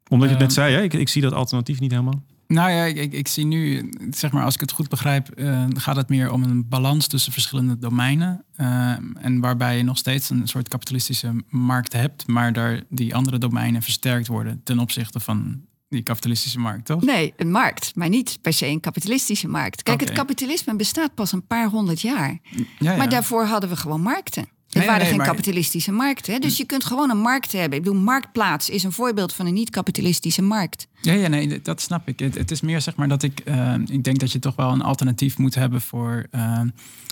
Omdat je het net zei, hè? Ik, ik zie dat alternatief niet helemaal. Nou ja, ik, ik, zie nu, zeg maar, als ik het goed begrijp, uh, gaat het meer om een balans tussen verschillende domeinen. Uh, en waarbij je nog steeds een soort kapitalistische markt hebt, maar daar die andere domeinen versterkt worden ten opzichte van die kapitalistische markt, toch? Nee, een markt, maar niet per se een kapitalistische markt. Kijk, het kapitalisme bestaat pas een paar honderd jaar. Ja, ja. Maar daarvoor hadden we gewoon markten. Het waren geen kapitalistische markten. Hè? Dus je kunt gewoon een markt hebben. Ik bedoel, Marktplaats is een voorbeeld van een niet-kapitalistische markt. Ja, ja, nee, dat snap ik. Het, het is meer zeg maar dat ik... Uh, ik denk dat je toch wel een alternatief moet hebben voor... Uh,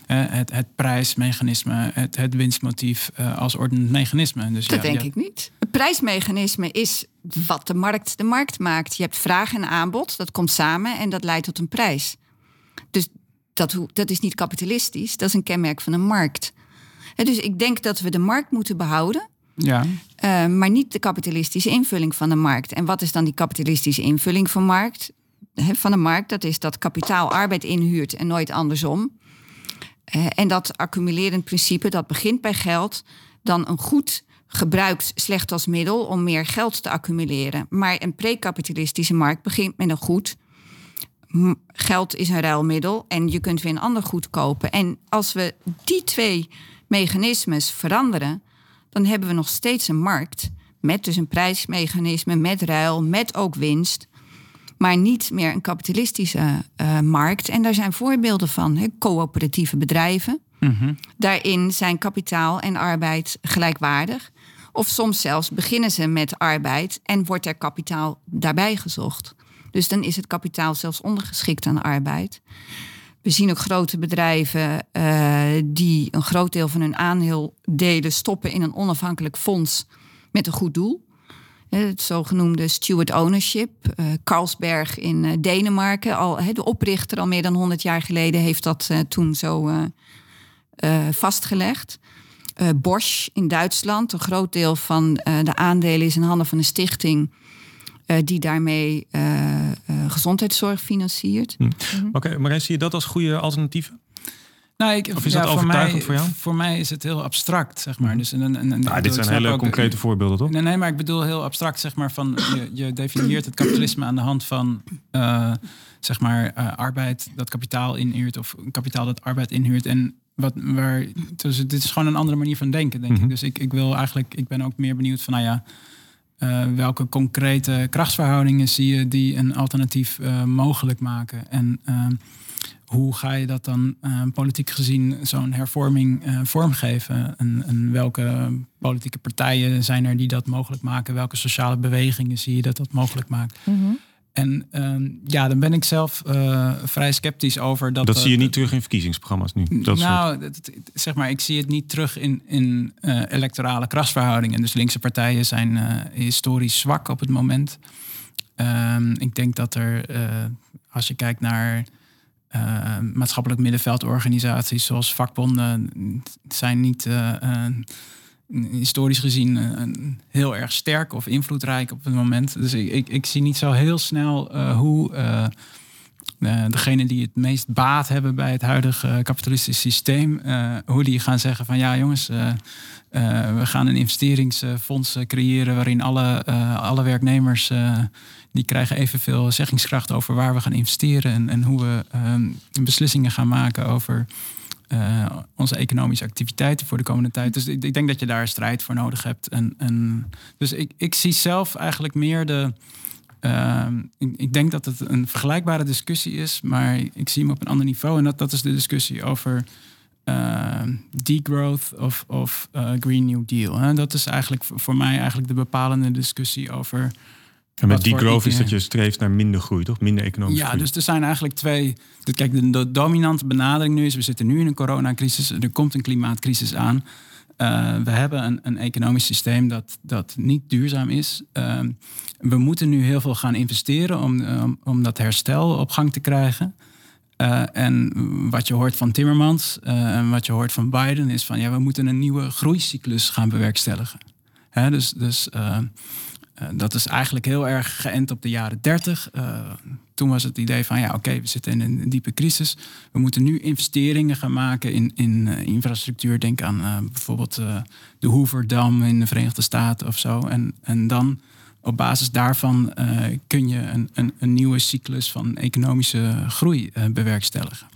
het, het prijsmechanisme, het, het winstmotief uh, als ordend mechanisme. Dus dat ja, denk ik niet. Het prijsmechanisme is wat de markt de markt maakt. Je hebt vraag en aanbod, dat komt samen en dat leidt tot een prijs. Dus dat, dat is niet kapitalistisch, dat is een kenmerk van een markt dus ik denk dat we de markt moeten behouden. Ja. Uh, maar niet de kapitalistische invulling van de markt. En wat is dan die kapitalistische invulling van, markt, van de markt? Dat is dat kapitaal arbeid inhuurt en nooit andersom. Uh, en dat accumulerend principe, dat begint bij geld, dan een goed gebruikt slecht als middel om meer geld te accumuleren. Maar een pre-kapitalistische markt begint met een goed. Geld is een ruilmiddel en je kunt weer een ander goed kopen. En als we die twee mechanismes veranderen, dan hebben we nog steeds een markt met dus een prijsmechanisme, met ruil, met ook winst, maar niet meer een kapitalistische uh, markt. En daar zijn voorbeelden van, he, coöperatieve bedrijven. Mhm. Daarin zijn kapitaal en arbeid gelijkwaardig. Of soms zelfs beginnen ze met arbeid en wordt er kapitaal daarbij gezocht. Dus dan is het kapitaal zelfs ondergeschikt aan arbeid. We zien ook grote bedrijven uh, die een groot deel van hun aandeelen stoppen in een onafhankelijk fonds met een goed doel. Het zogenoemde steward ownership. Uh, Carlsberg in Denemarken, al, de oprichter al meer dan 100 jaar geleden, heeft dat toen zo vastgelegd. Bosch in Duitsland, een groot deel van de aandelen is in handen van een stichting die daarmee gezondheidszorg financiert. Hm. Oké, okay, maar zie je dat als goede alternatieven? Nou, ik, of is dat overtuigend voor, voor jou? Voor mij is het heel abstract, zeg maar. Dus, en, en, nou, dit zijn hele concrete voorbeelden, toch? Nee, nee, maar ik bedoel heel abstract, zeg maar. Van, je, je definieert het kapitalisme aan de hand van, uh, zeg maar, uh, arbeid dat kapitaal inhuurt... of kapitaal dat arbeid inhuurt. En wat, waar, dus dit is gewoon een andere manier van denken, denk mm -hmm. ik. Dus ik, ik wil eigenlijk, ik ben ook meer benieuwd van, nou ja... Uh, welke concrete krachtsverhoudingen zie je die een alternatief uh, mogelijk maken? En uh, hoe ga je dat dan politiek gezien zo'n hervorming vormgeven? En, en, welke politieke partijen zijn er die dat mogelijk maken? Welke sociale bewegingen zie je dat dat mogelijk maakt? -hmm. En uh, ja, dan ben ik zelf uh, vrij sceptisch over dat. Dat zie je niet terug in verkiezingsprogramma's nu. Dat nou, zeg maar, ik zie het niet terug in, in uh, electorale krachtsverhoudingen. Dus linkse partijen zijn uh, historisch zwak op het moment. Ehm, ik denk dat er, als je kijkt naar maatschappelijk middenveldorganisaties zoals vakbonden, zijn niet historisch gezien uh, heel erg sterk of invloedrijk op het moment. Dus ik, ik, zie niet zo heel snel uh, hoe uh, degenen die het meest baat hebben bij het huidige kapitalistische systeem, hoe die gaan zeggen van ja jongens, we gaan een investeringsfonds creëren waarin alle, alle werknemers die krijgen evenveel zeggingskracht over waar we gaan investeren en, en hoe we beslissingen gaan maken over uh, onze economische activiteiten voor de komende tijd. Dus ik, ik, denk dat je daar strijd voor nodig hebt. En, en dus ik, ik zie zelf eigenlijk meer de. Uh, ik, denk dat het een vergelijkbare discussie is, maar ik zie hem op een ander niveau. En dat, dat is de discussie over uh, degrowth of, of uh, Green New Deal. Hè? Dat is eigenlijk voor mij eigenlijk de bepalende discussie over en met die growth is dat je streeft naar minder groei, toch? Minder economische ja, groei. dus er zijn eigenlijk twee. Kijk, de, de, dominante benadering nu is: we zitten nu in een coronacrisis, er komt een klimaatcrisis aan. Uh, we hebben een, een, economisch systeem dat, dat niet duurzaam is. Uh, we moeten nu heel veel gaan investeren om, um, om dat herstel op gang te krijgen. Uh, en wat je hoort van Timmermans en wat je hoort van Biden is van ja, we moeten een nieuwe groeicyclus gaan bewerkstelligen. Hè, dus dus dat is eigenlijk heel erg geënt op de jaren 30. Uh, eh, toen was het idee van ja, oké, we zitten in een, diepe crisis. We moeten nu investeringen gaan maken in, in uh, infrastructuur. Denk aan bijvoorbeeld de Hooverdam in de Verenigde Staten of zo. En, en dan op basis daarvan kun je een, een, een, nieuwe cyclus van economische groei bewerkstelligen.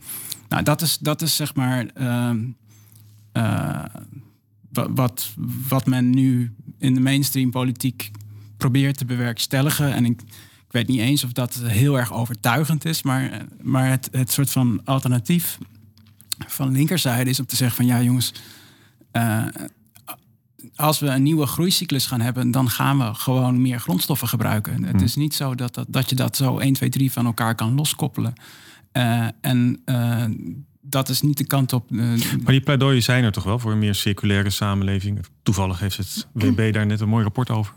Nou, dat is, dat is zeg maar ehm, wat, wat men nu in de mainstream politiek probeert te bewerkstelligen. En ik, ik weet niet eens of dat heel erg overtuigend is, maar, maar het, het soort van alternatief van linkerzijde is om te zeggen van ja jongens, uh, als we een nieuwe groeicyclus gaan hebben, dan gaan we gewoon meer grondstoffen gebruiken. Het hmm. is niet zo dat, dat, dat je dat zo 1, 2, 3 van elkaar kan loskoppelen. Uh, en uh, dat is niet de kant op. maar die pleidooien zijn er toch wel voor een meer circulaire samenleving. Toevallig heeft het WB daar net een mooi rapport over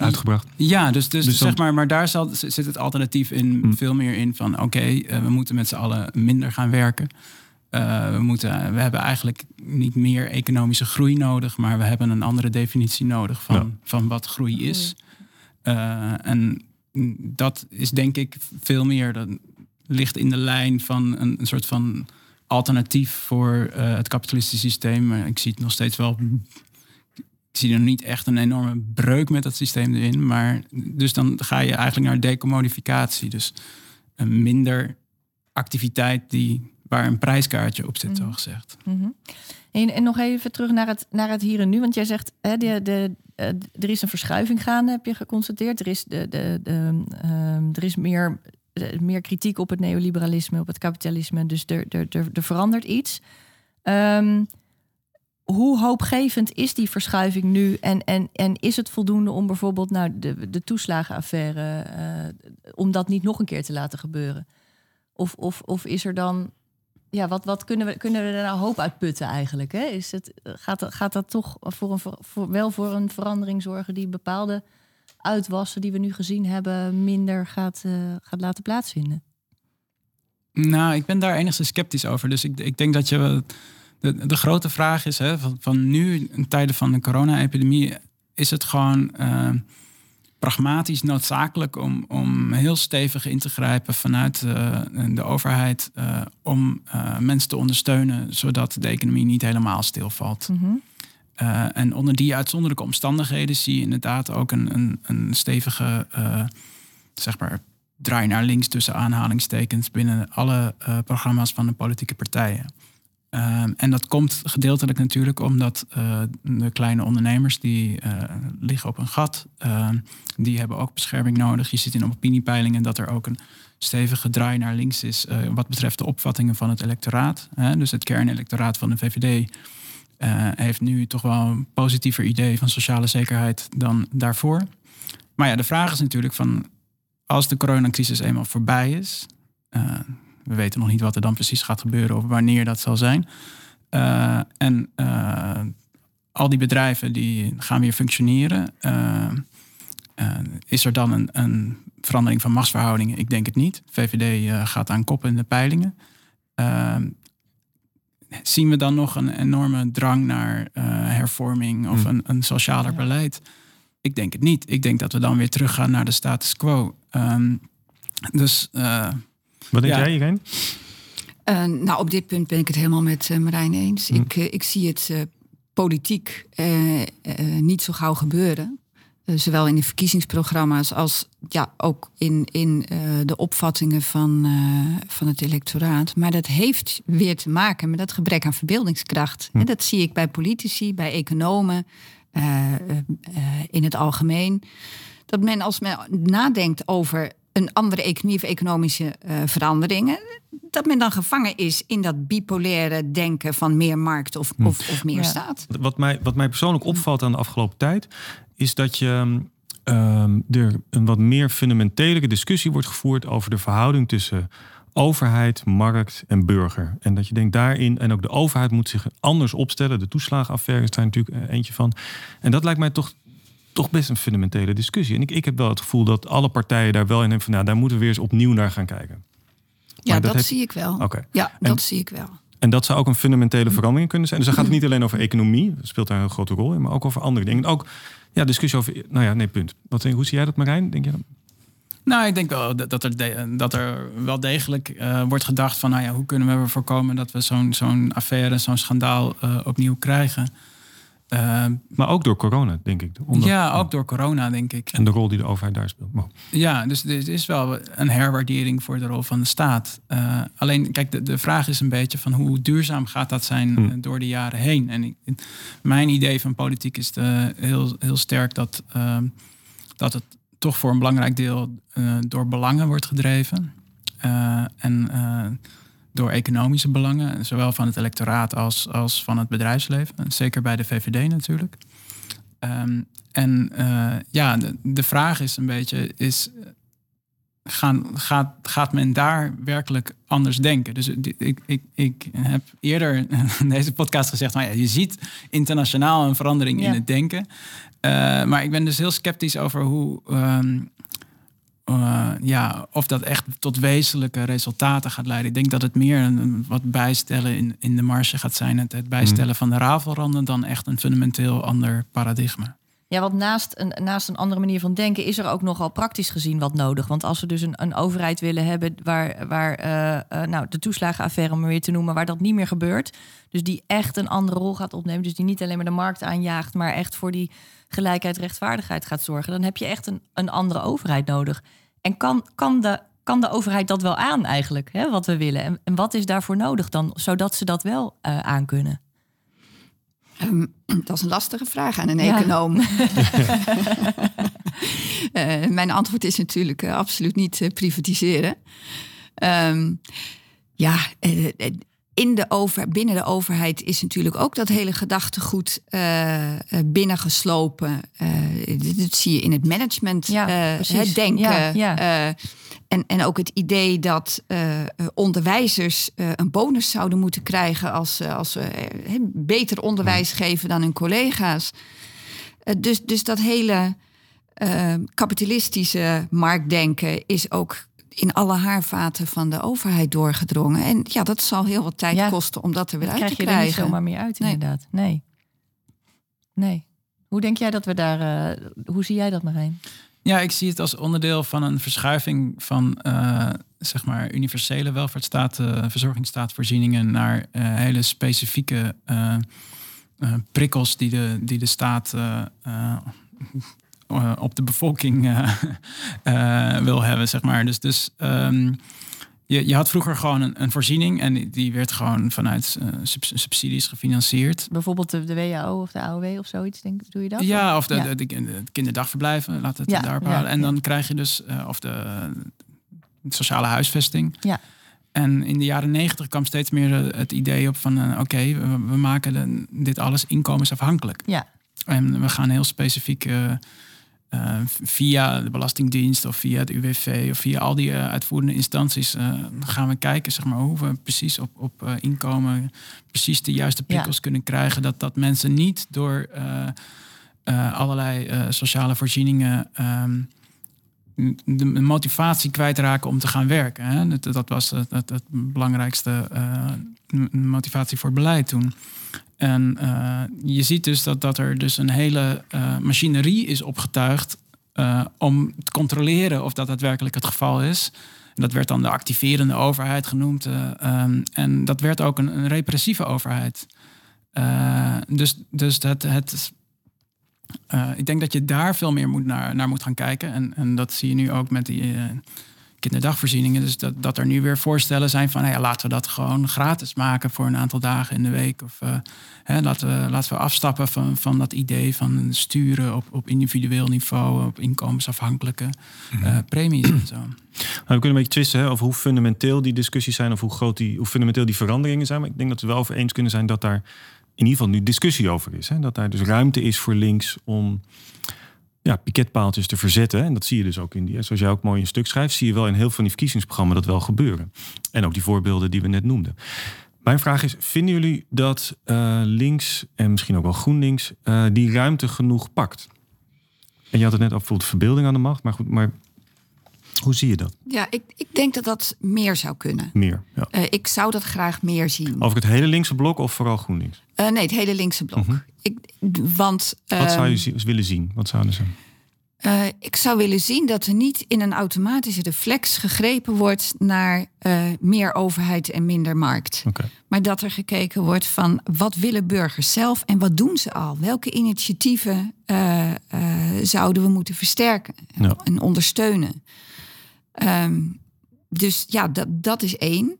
uitgebracht. Ja, dus, dus, dus zeg maar, maar daar zal, zit het alternatief in hmm. veel meer in van oké, eh, we moeten met z'n allen minder gaan werken. Uh, we, moeten, we hebben eigenlijk niet meer economische groei nodig, maar we hebben een andere definitie nodig van, van wat groei is. Uh, en dat is denk ik veel meer, dat ligt in de lijn van een, een soort van alternatief voor het kapitalistische systeem. Ik zie het nog steeds wel zie er niet echt een enorme breuk met dat systeem erin. Maar dus dan ga je eigenlijk naar decommodificatie. Dus een minder activiteit die, waar een prijskaartje op zit, mm. zo gezegd. Mhm. en, en, nog even terug naar het, naar het hier en nu. Want jij zegt, hè, de, de, uh, er is een verschuiving gaande, heb je geconstateerd. Er is, de, de, de, uh, er is meer, uh, meer kritiek op het neoliberalisme, op het kapitalisme. Dus er, er, er, er verandert iets. Um, hoe hoopgevend is die verschuiving nu? En, en, en is het voldoende om bijvoorbeeld nou, de, de toeslagenaffaire, uh, om dat niet nog een keer te laten gebeuren? Of, of, of is er dan. Ja, wat, wat kunnen, we, kunnen we er nou hoop uit putten eigenlijk? Hè? Is het, gaat, gaat dat toch voor een, wel voor een verandering zorgen die bepaalde uitwassen die we nu gezien hebben minder gaat, uh, gaat laten plaatsvinden? Nou, ik ben daar enigszins sceptisch over. Dus ik, ik denk dat je. De, de grote vraag is: hè, van, van nu, in tijden van de corona-epidemie, is het gewoon. Uh, pragmatisch noodzakelijk om, om heel stevig in te grijpen vanuit uh, de overheid uh, om mensen te ondersteunen, zodat de economie niet helemaal stilvalt. Mm -hmm. en onder die uitzonderlijke omstandigheden zie je inderdaad ook een, een, een stevige zeg maar, draai naar links tussen aanhalingstekens binnen alle programma's van de politieke partijen. Ehm, en dat komt gedeeltelijk natuurlijk omdat uh, de kleine ondernemers die uh, liggen op een gat, uh, die hebben ook bescherming nodig. Je ziet in opiniepeilingen dat er ook een stevige draai naar links is eh, wat betreft de opvattingen van het electoraat. Hè? Dus het kernelectoraat van de VVD heeft nu toch wel een positiever idee van sociale zekerheid dan daarvoor. Maar ja, de vraag is natuurlijk van als de coronacrisis eenmaal voorbij is, we weten nog niet wat er dan precies gaat gebeuren of wanneer dat zal zijn. Uh, en uh, al die bedrijven die gaan weer functioneren. Uh, is er dan een, een, verandering van machtsverhoudingen? Ik denk het niet. VVD gaat aan kop in de peilingen. zien we dan nog een enorme drang naar hervorming of hmm. een, een socialer beleid? Ik denk het niet. Ik denk dat we dan weer teruggaan naar de status quo. Um, dus wat denk jij, Irene? Uh, nou, op dit punt ben ik het helemaal met uh, Marijn eens. Hm. Ik, uh, ik zie het politiek niet zo gauw gebeuren. zowel in de verkiezingsprogramma's als ja, ook in, in de opvattingen van, van het electoraat. Maar dat heeft weer te maken met dat gebrek aan verbeeldingskracht. Hm. En dat zie ik bij politici, bij economen, in het algemeen. Dat men als men nadenkt over een andere economie of economische uh, veranderingen. Dat men dan gevangen is in dat bipolaire denken van meer markt of, hm. of, of, meer ja. staat. Wat mij, wat mij persoonlijk opvalt aan de afgelopen tijd, is dat je um, er een wat meer fundamentele discussie wordt gevoerd over de verhouding tussen overheid, markt en burger. En dat je denkt daarin, en ook de overheid moet zich anders opstellen. De toeslagenaffaires zijn natuurlijk eh, eentje van. En dat lijkt mij toch toch best een fundamentele discussie. En ik, ik heb wel het gevoel dat alle partijen daar wel in hebben van, nou, daar moeten we weer eens opnieuw naar gaan kijken. Ja, dat, zie ik wel. Oké. Ja, dat zie ik wel. En dat zou ook een fundamentele verandering kunnen zijn. Dus dan gaat het niet alleen over economie, dat speelt daar een heel grote rol in, maar ook over andere dingen. En ook ja, discussie over, nou ja, nee, punt. Wat, hoe zie jij dat, Marijn? Denk je? Nou, ik denk wel dat er, dat er wel degelijk uh, wordt gedacht van, nou ja, hoe kunnen we voorkomen dat we zo'n zo'n affaire, zo'n schandaal uh, opnieuw krijgen. Uh, maar ook door corona, denk ik. Omdat, ja, ook door corona, denk ik. En de rol die de overheid daar speelt. Ja, dus er is wel een herwaardering voor de rol van de staat. Uh, alleen, kijk, de, de vraag is een beetje van hoe duurzaam gaat dat zijn hm. Eh, door de jaren heen. En ik, mijn idee van politiek is de, heel, heel sterk dat, uh, dat het toch voor een belangrijk deel door belangen wordt gedreven. en door economische belangen, zowel van het electoraat als, als van het bedrijfsleven. Zeker bij de VVD natuurlijk. Um, en uh, ja, de, de, vraag is een beetje, is, gaan, gaat, gaat men daar werkelijk anders denken? Dus ik, ik, ik heb eerder in deze podcast gezegd, nou ja, je ziet internationaal een verandering ja. in het denken. Uh, maar ik ben dus heel sceptisch over hoe, um, uh, ja, of dat echt tot wezenlijke resultaten gaat leiden. Ik denk dat het meer een, wat bijstellen in, in de marge gaat zijn. Het, het bijstellen mm. van de rafelranden dan echt een fundamenteel ander paradigma. Ja, want naast een, naast een andere manier van denken is er ook nogal praktisch gezien wat nodig. Want als we dus een, een overheid willen hebben waar, waar uh, uh, nou, de toeslagenaffaire om weer te noemen, waar dat niet meer gebeurt. Dus die echt een andere rol gaat opnemen. Dus die niet alleen maar de markt aanjaagt, maar echt voor die gelijkheid, rechtvaardigheid gaat zorgen. Dan heb je echt een, een andere overheid nodig. En kan, kan, de, kan de overheid dat wel aan eigenlijk, hè, wat we willen? En, en wat is daarvoor nodig dan, zodat ze dat wel uh, aan kunnen? Um, dat is een lastige vraag aan een ja. econoom. uh, mijn antwoord is natuurlijk uh, absoluut niet privatiseren. Um, ja, in de over, binnen de overheid is natuurlijk ook dat hele gedachtegoed uh, binnengeslopen. Uh, dat zie je in het management, ja, het denken. Ja, en, en ook het idee dat onderwijzers een bonus zouden moeten krijgen als, als ze beter onderwijs geven dan hun collega's. dus, dus dat hele kapitalistische marktdenken is ook in alle haarvaten van de overheid doorgedrongen. En ja, dat zal heel wat tijd kosten om dat er weer uit te krijgen. krijg je er niet zomaar meer uit, inderdaad. Nee. Nee. Hoe denk jij dat we daar... Uh, hoe zie jij dat, Marijn? Ja, ik zie het als onderdeel van een verschuiving van uh, zeg maar universele welvaartsstaat, uh, verzorgingsstaatvoorzieningen naar hele specifieke prikkels die de, die de staat uh, op de bevolking uh, uh, wil hebben, zeg maar. Dus, dus um, je, je had vroeger gewoon een, een voorziening en die, werd gewoon vanuit subsidies gefinancierd. Bijvoorbeeld de, de WAO of de AOW of zoiets, denk, doe je dat? Ja, of de, ja. de, de, de kinderdagverblijven, we het ja, daar houden. en dan krijg je dus, of de, sociale huisvesting. Ja. En in de jaren negentig kwam steeds meer het idee op van... oké, we, we, maken dit alles inkomensafhankelijk. Ja. En we gaan heel specifiek uh, via de Belastingdienst of via het UWV of via al die uh, uitvoerende instanties uh, gaan we kijken zeg maar, hoe we precies op, op inkomen precies de juiste prikkels kunnen krijgen. Dat, dat mensen niet door allerlei sociale voorzieningen um, de motivatie kwijtraken om te gaan werken. Hè? Dat, dat was het, het, het belangrijkste motivatie voor beleid toen. En uh, je ziet dus dat, dat er dus een hele uh, machinerie is opgetuigd uh, om te controleren of dat daadwerkelijk het geval is. Dat werd dan de activerende overheid genoemd. Um, en dat werd ook een, een repressieve overheid. dus dus het, het, ik denk dat je daar veel meer moet naar, naar moet gaan kijken. En, en dat zie je nu ook met die kinderdagvoorzieningen. Dus dat, dat er nu weer voorstellen zijn van ja, laten we dat gewoon gratis maken voor een aantal dagen in de week. Of uh, hè, laten, we, laten we afstappen van, van dat idee van sturen op, op individueel niveau, op inkomensafhankelijke uh, premies en zo. Nou, we kunnen een beetje twisten hè, over hoe fundamenteel die discussies zijn of hoe groot die, hoe fundamenteel die veranderingen zijn. Maar ik denk dat we wel over eens kunnen zijn dat daar in ieder geval nu discussie over is. Hè? Dat daar dus ruimte is voor links om ja, piketpaaltjes te verzetten. En dat zie je dus ook in die, zoals jij ook mooi een stuk schrijft, zie je wel in heel veel van die verkiezingsprogramma's dat wel gebeuren. En ook die voorbeelden die we net noemden. Mijn vraag is, vinden jullie dat uh, links en misschien ook wel GroenLinks uh, die ruimte genoeg pakt? En je had het net over bijvoorbeeld verbeelding aan de macht, maar goed, maar hoe zie je dat? Ja, ik, ik denk dat dat meer zou kunnen. Meer, ja. Uh, ik zou dat graag meer zien. Over het hele linkse blok of vooral GroenLinks? Uh, nee, het hele linkse blok. -hmm. ik, want, Wat zou je uh, willen zien? Wat zouden ze? Uh, ik zou willen zien dat er niet in een automatische reflex gegrepen wordt naar meer overheid en minder markt. Okay. Maar dat er gekeken wordt van wat willen burgers zelf en wat doen ze al? Welke initiatieven zouden we moeten versterken ja. en ondersteunen? Um, dus ja, dat, dat is één.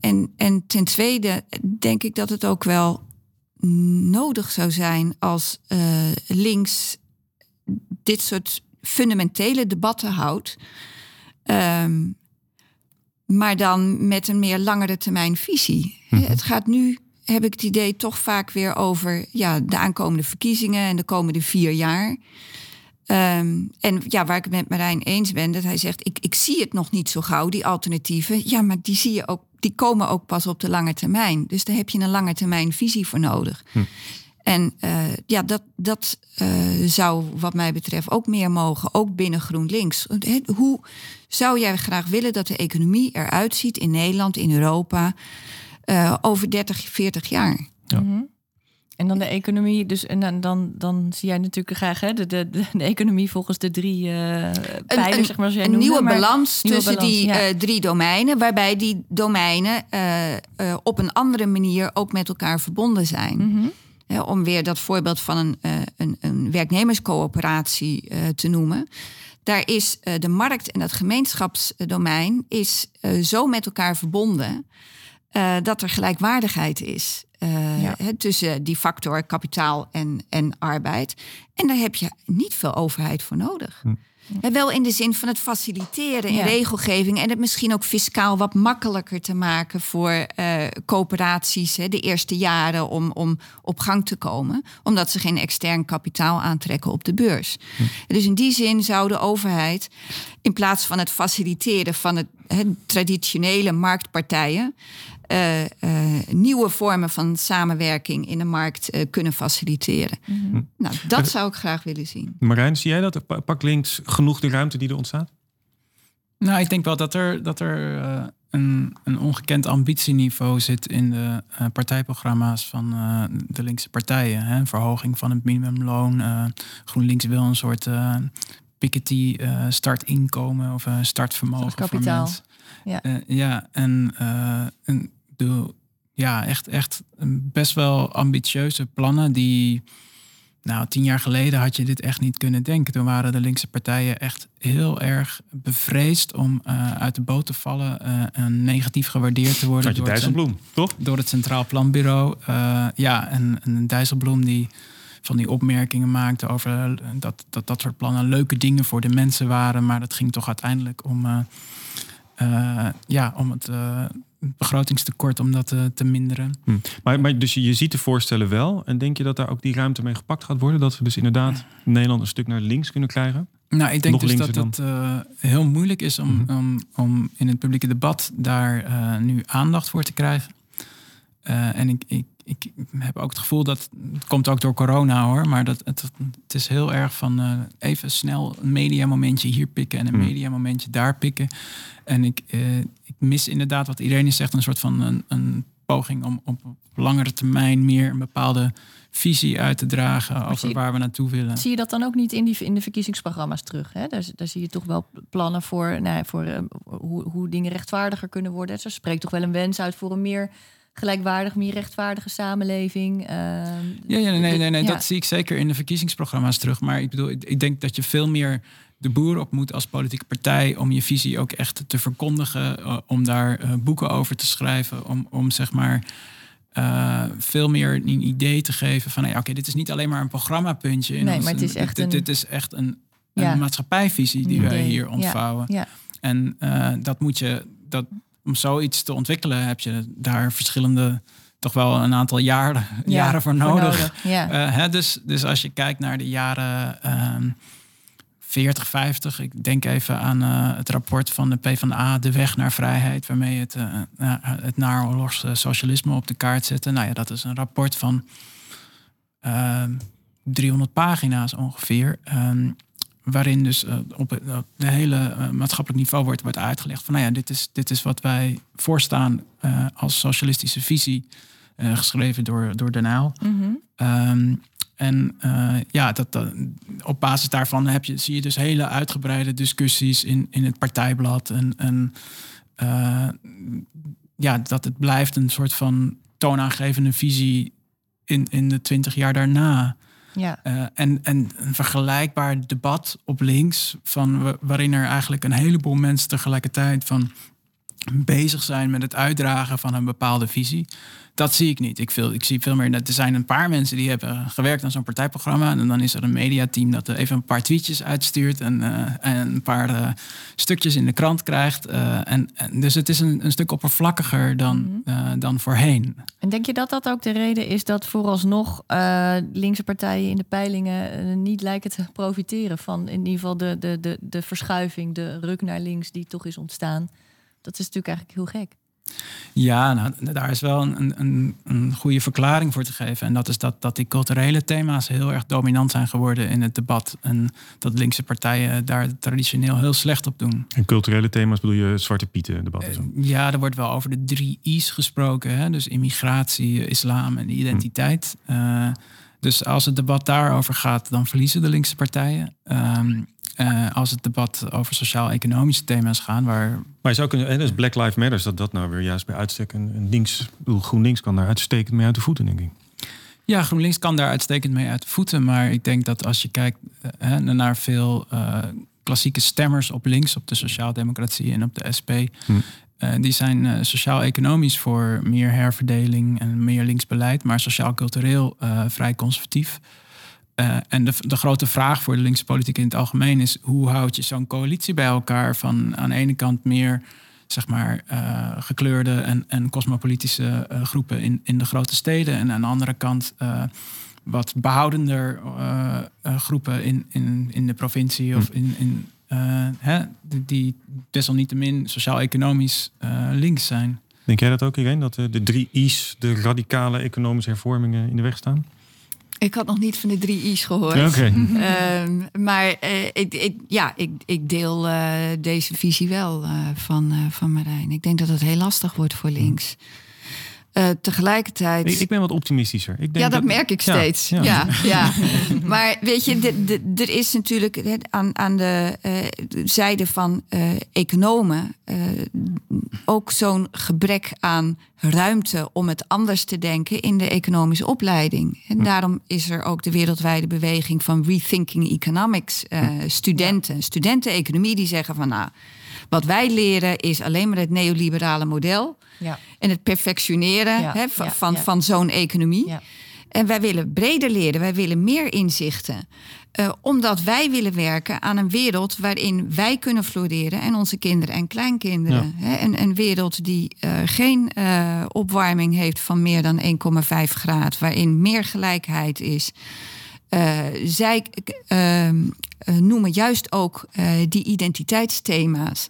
en, en ten tweede denk ik dat het ook wel nodig zou zijn als links dit soort fundamentele debatten houdt. Um, maar dan met een meer langere termijn visie. Mm -hmm. Het gaat nu, heb ik het idee, toch vaak weer over ja, de aankomende verkiezingen en de komende vier jaar. Um, en ja, waar ik het met Marijn eens ben, dat hij zegt: ik, ik zie het nog niet zo gauw, die alternatieven. Ja, maar die zie je ook, die komen ook pas op de lange termijn. Dus daar heb je een lange termijn visie voor nodig. Hm. En uh, ja, dat, dat uh, zou wat mij betreft ook meer mogen, ook binnen GroenLinks. Hoe zou jij graag willen dat de economie eruit ziet in Nederland, in Europa, uh, over 30, 40 jaar? Ja. Mm -hmm. En dan de economie, dus en dan, dan, dan zie jij natuurlijk graag hè, de, de, de, economie volgens de drie uh, pijlers, zeg maar. Jij een noemde, nieuwe maar, balans nieuwe tussen balans, die ja. uh, drie domeinen, waarbij die domeinen uh, op een andere manier ook met elkaar verbonden zijn. Mm -hmm. Hè, om weer dat voorbeeld van een, een, een werknemerscoöperatie te noemen. Daar is de markt en het gemeenschapsdomein is zo met elkaar verbonden dat er gelijkwaardigheid is. Eh, Ja. tussen die factor kapitaal en, en arbeid. En daar heb je niet veel overheid voor nodig. Hm. Wel in de zin van het faciliteren in Ja. regelgeving en het misschien ook fiscaal wat makkelijker te maken voor eh, coöperaties hè, de eerste jaren om, om op gang te komen, omdat ze geen extern kapitaal aantrekken op de beurs. Dus in die zin zou de overheid in plaats van het faciliteren van het, hè, traditionele marktpartijen. Eh, eh, nieuwe vormen van samenwerking in de markt eh, kunnen faciliteren. Nou, dat zou ik graag willen zien. Marijn, zie jij dat? Pa- Pak links genoeg de ruimte die er ontstaat? Nou, ik denk wel dat er, dat er eh, een, een ongekend ambitieniveau zit in de eh, partijprogramma's van eh, de linkse partijen. Hè? Verhoging van het minimumloon. eh, GroenLinks wil een soort eh Piketty eh, startinkomen of een startvermogen voor mensen. Ja. Eh, ja, en, eh, en bedoel, ja, echt, echt een best wel ambitieuze plannen die. Nou, tien jaar geleden had je dit echt niet kunnen denken. Toen waren de linkse partijen echt heel erg bevreesd om eh, uit de boot te vallen eh, en negatief gewaardeerd te worden Had je door het, Dijsselbloem, toch? door het Centraal Planbureau. Eh, ja, en, en Dijsselbloem die van die opmerkingen maakte over dat, dat dat soort plannen leuke dingen voor de mensen waren. Maar dat ging toch uiteindelijk om, eh, ja, om het eh, begrotingstekort om dat eh, te minderen. Hm. Maar, maar dus je, je ziet de voorstellen wel. En denk je dat daar ook die ruimte mee gepakt gaat worden? Dat we dus inderdaad Nederland een stuk naar links kunnen krijgen? Nou, ik denk Nog dus dat het heel moeilijk is om, Mhm. om, om in het publieke debat daar nu aandacht voor te krijgen. En ik, ik, ik heb ook het gevoel dat, het komt ook door corona hoor, maar dat het, het is heel erg van eh, even snel een mediamomentje hier pikken en een Mhm. mediamomentje daar pikken. En ik, eh, ik mis inderdaad wat iedereen zegt, een soort van een, een poging om op langere termijn meer een bepaalde visie uit te dragen over waar we naartoe willen. Zie je dat dan ook niet in, die, in de verkiezingsprogramma's terug? Hè? Daar, daar zie je toch wel plannen voor, nou, ja, voor eh, hoe, hoe dingen rechtvaardiger kunnen worden. Zo spreekt toch wel een wens uit voor een meer gelijkwaardig, meer rechtvaardige samenleving. Ehm, Ja, ja nee, nee, nee, nee ja. dat zie ik zeker in de verkiezingsprogramma's terug. Maar ik bedoel, ik, ik denk dat je veel meer de boer op moet als politieke partij om je visie ook echt te verkondigen, eh, om daar eh, boeken over te schrijven, om, om zeg maar eh, veel meer een idee te geven van, ja, oké, dit is niet alleen maar een programmapuntje. in Nee, ons- maar het is echt dit, een- dit is echt een, een maatschappijvisie die wij hier ontvouwen. ja. En dat moet je, dat, om zoiets te ontwikkelen, heb je daar verschillende, toch wel een aantal jaren, Ja, jaren voor nodig. Ja. Eh, hè, dus, dus als je kijkt naar de jaren ehm 40, 50, ik denk even aan eh, het rapport van de PvdA, De Weg naar Vrijheid, waarmee het, eh, het naoorlogs eh, socialisme op de kaart zette. Nou ja, dat is een rapport van ehm 300 pagina's ongeveer. Waarin dus eh, op het de hele eh, maatschappelijk niveau wordt, wordt uitgelegd van, nou ja, dit is, dit is wat wij voorstaan eh, als socialistische visie, geschreven door, door Den Uyl. Mhm. Ehm, en ja, dat, dat- op basis daarvan heb je, zie je dus hele uitgebreide discussies in, in het partijblad. En, en ja, dat het blijft een soort van toonaangevende visie in, in de twintig jaar daarna. Ja. Eh, en, en een vergelijkbaar debat op links, van, wa- waarin er eigenlijk een heleboel mensen tegelijkertijd van bezig zijn met het uitdragen van een bepaalde visie. Dat zie ik niet. Ik, veel, ik zie veel meer dat er zijn een paar mensen die hebben gewerkt aan zo'n partijprogramma. En dan is er een mediateam dat er even een paar tweetjes uitstuurt en, eh, en een paar eh, stukjes in de krant krijgt. Eh, en, en dus het is een, een stuk oppervlakkiger dan, eh, dan voorheen. En denk je dat dat ook de reden is dat vooralsnog eh linkse partijen in de peilingen eh, niet lijken te profiteren van in ieder geval de, de, de, de verschuiving, de ruk naar links die toch is ontstaan? Dat is natuurlijk eigenlijk heel gek. Ja, nou, daar is wel een, een, een goede verklaring voor te geven. En dat is dat, dat die culturele thema's heel erg dominant zijn geworden in het debat. En dat linkse partijen daar traditioneel heel slecht op doen. En culturele thema's bedoel je Zwarte Pieten debat zo? Ja, er wordt wel over de drie I's gesproken. Hè? Dus immigratie, islam en identiteit. Eh, dus als het debat daarover gaat, dan verliezen de linkse partijen. Ehm, eh, als het debat over sociaal-economische thema's gaat, waar Maar je zou kunnen, en dus Black Lives Matter, dat dat nou weer juist bij uitstek een, een links, GroenLinks kan daar uitstekend mee uit de voeten, denk ik. Ja, GroenLinks kan daar uitstekend mee uit de voeten. Maar ik denk dat als je kijkt eh, hè, naar veel eh, klassieke stemmers op links, op de sociaaldemocratie en op de SP, Hm. die zijn sociaal-economisch voor meer herverdeling en meer linksbeleid, maar sociaal-cultureel vrij conservatief. En de, de grote vraag voor de linkse politiek in het algemeen is: hoe houd je zo'n coalitie bij elkaar van aan de ene kant meer zeg maar, uh, gekleurde en, en cosmopolitische uh, groepen in, in de grote steden. En aan de andere kant wat behoudender groepen in, in, in de provincie of hm. in, in hè, die desalniettemin sociaal-economisch links zijn. Denk jij dat ook, Irene, dat de drie I's, de radicale economische hervormingen, in de weg staan? Ik had nog niet van de drie I's gehoord. Okay. Ehm, maar uh, ik, ik, ja, ik, ik deel uh, deze visie wel uh, van, van Marijn. Ik denk dat het heel lastig wordt voor links. Uh, tegelijkertijd. Ik, ik, ben wat optimistischer. Ik denk ja, dat, merk ik steeds. Ja, ja. ja, maar weet je, er is natuurlijk aan, aan de uh, zijde van uh, economen ook zo'n gebrek aan ruimte om het anders te denken in de economische opleiding. En daarom is er ook de wereldwijde beweging van Rethinking Economics. studenten, studenten-economie, die zeggen van nou wat wij leren is alleen maar het neoliberale model. Ja. En het perfectioneren hè, van, van, van zo'n economie. En wij willen breder leren, wij willen meer inzichten. Uh, omdat wij willen werken aan een wereld waarin wij kunnen floreren en onze kinderen en kleinkinderen. Hè, een, een wereld die uh, geen uh, opwarming heeft van meer dan 1,5 graden, waarin meer gelijkheid is. zij ehm, noemen juist ook die identiteitsthema's.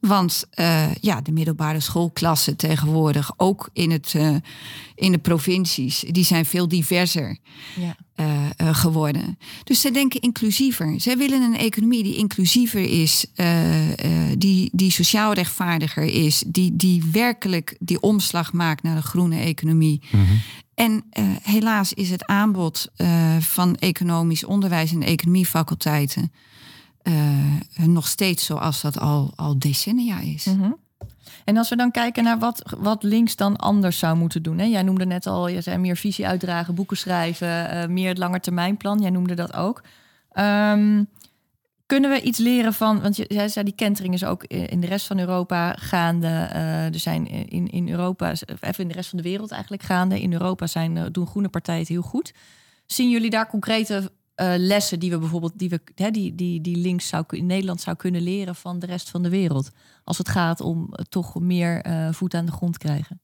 Want uh, ja, de middelbare schoolklassen tegenwoordig, ook in, het, uh, in de provincies, die zijn veel diverser ja. uh, geworden. Dus zij denken inclusiever. Zij willen een economie die inclusiever is, die, die sociaal rechtvaardiger is, die, die werkelijk die omslag maakt naar de groene economie. Mm -hmm. En helaas is het aanbod van economisch onderwijs en economiefaculteiten uh, nog steeds zoals dat al, al decennia is. Mm En als we dan kijken naar wat, wat links dan anders zou moeten doen. Hè? Jij noemde net al, je zei meer visie uitdragen, boeken schrijven, uh, meer het langetermijnplan. Jij noemde dat ook. Um, kunnen we iets leren van, want jij zei die kentering is ook in de rest van Europa gaande. Uh, er zijn in, in Europa, even in de rest van de wereld eigenlijk gaande. In Europa zijn, doen groene partijen het heel goed. Zien jullie daar concrete uh, lessen die we bijvoorbeeld die we hè, die, die, die links zou in Nederland zou kunnen leren van de rest van de wereld. Als het gaat om uh, toch meer uh, voet aan de grond krijgen.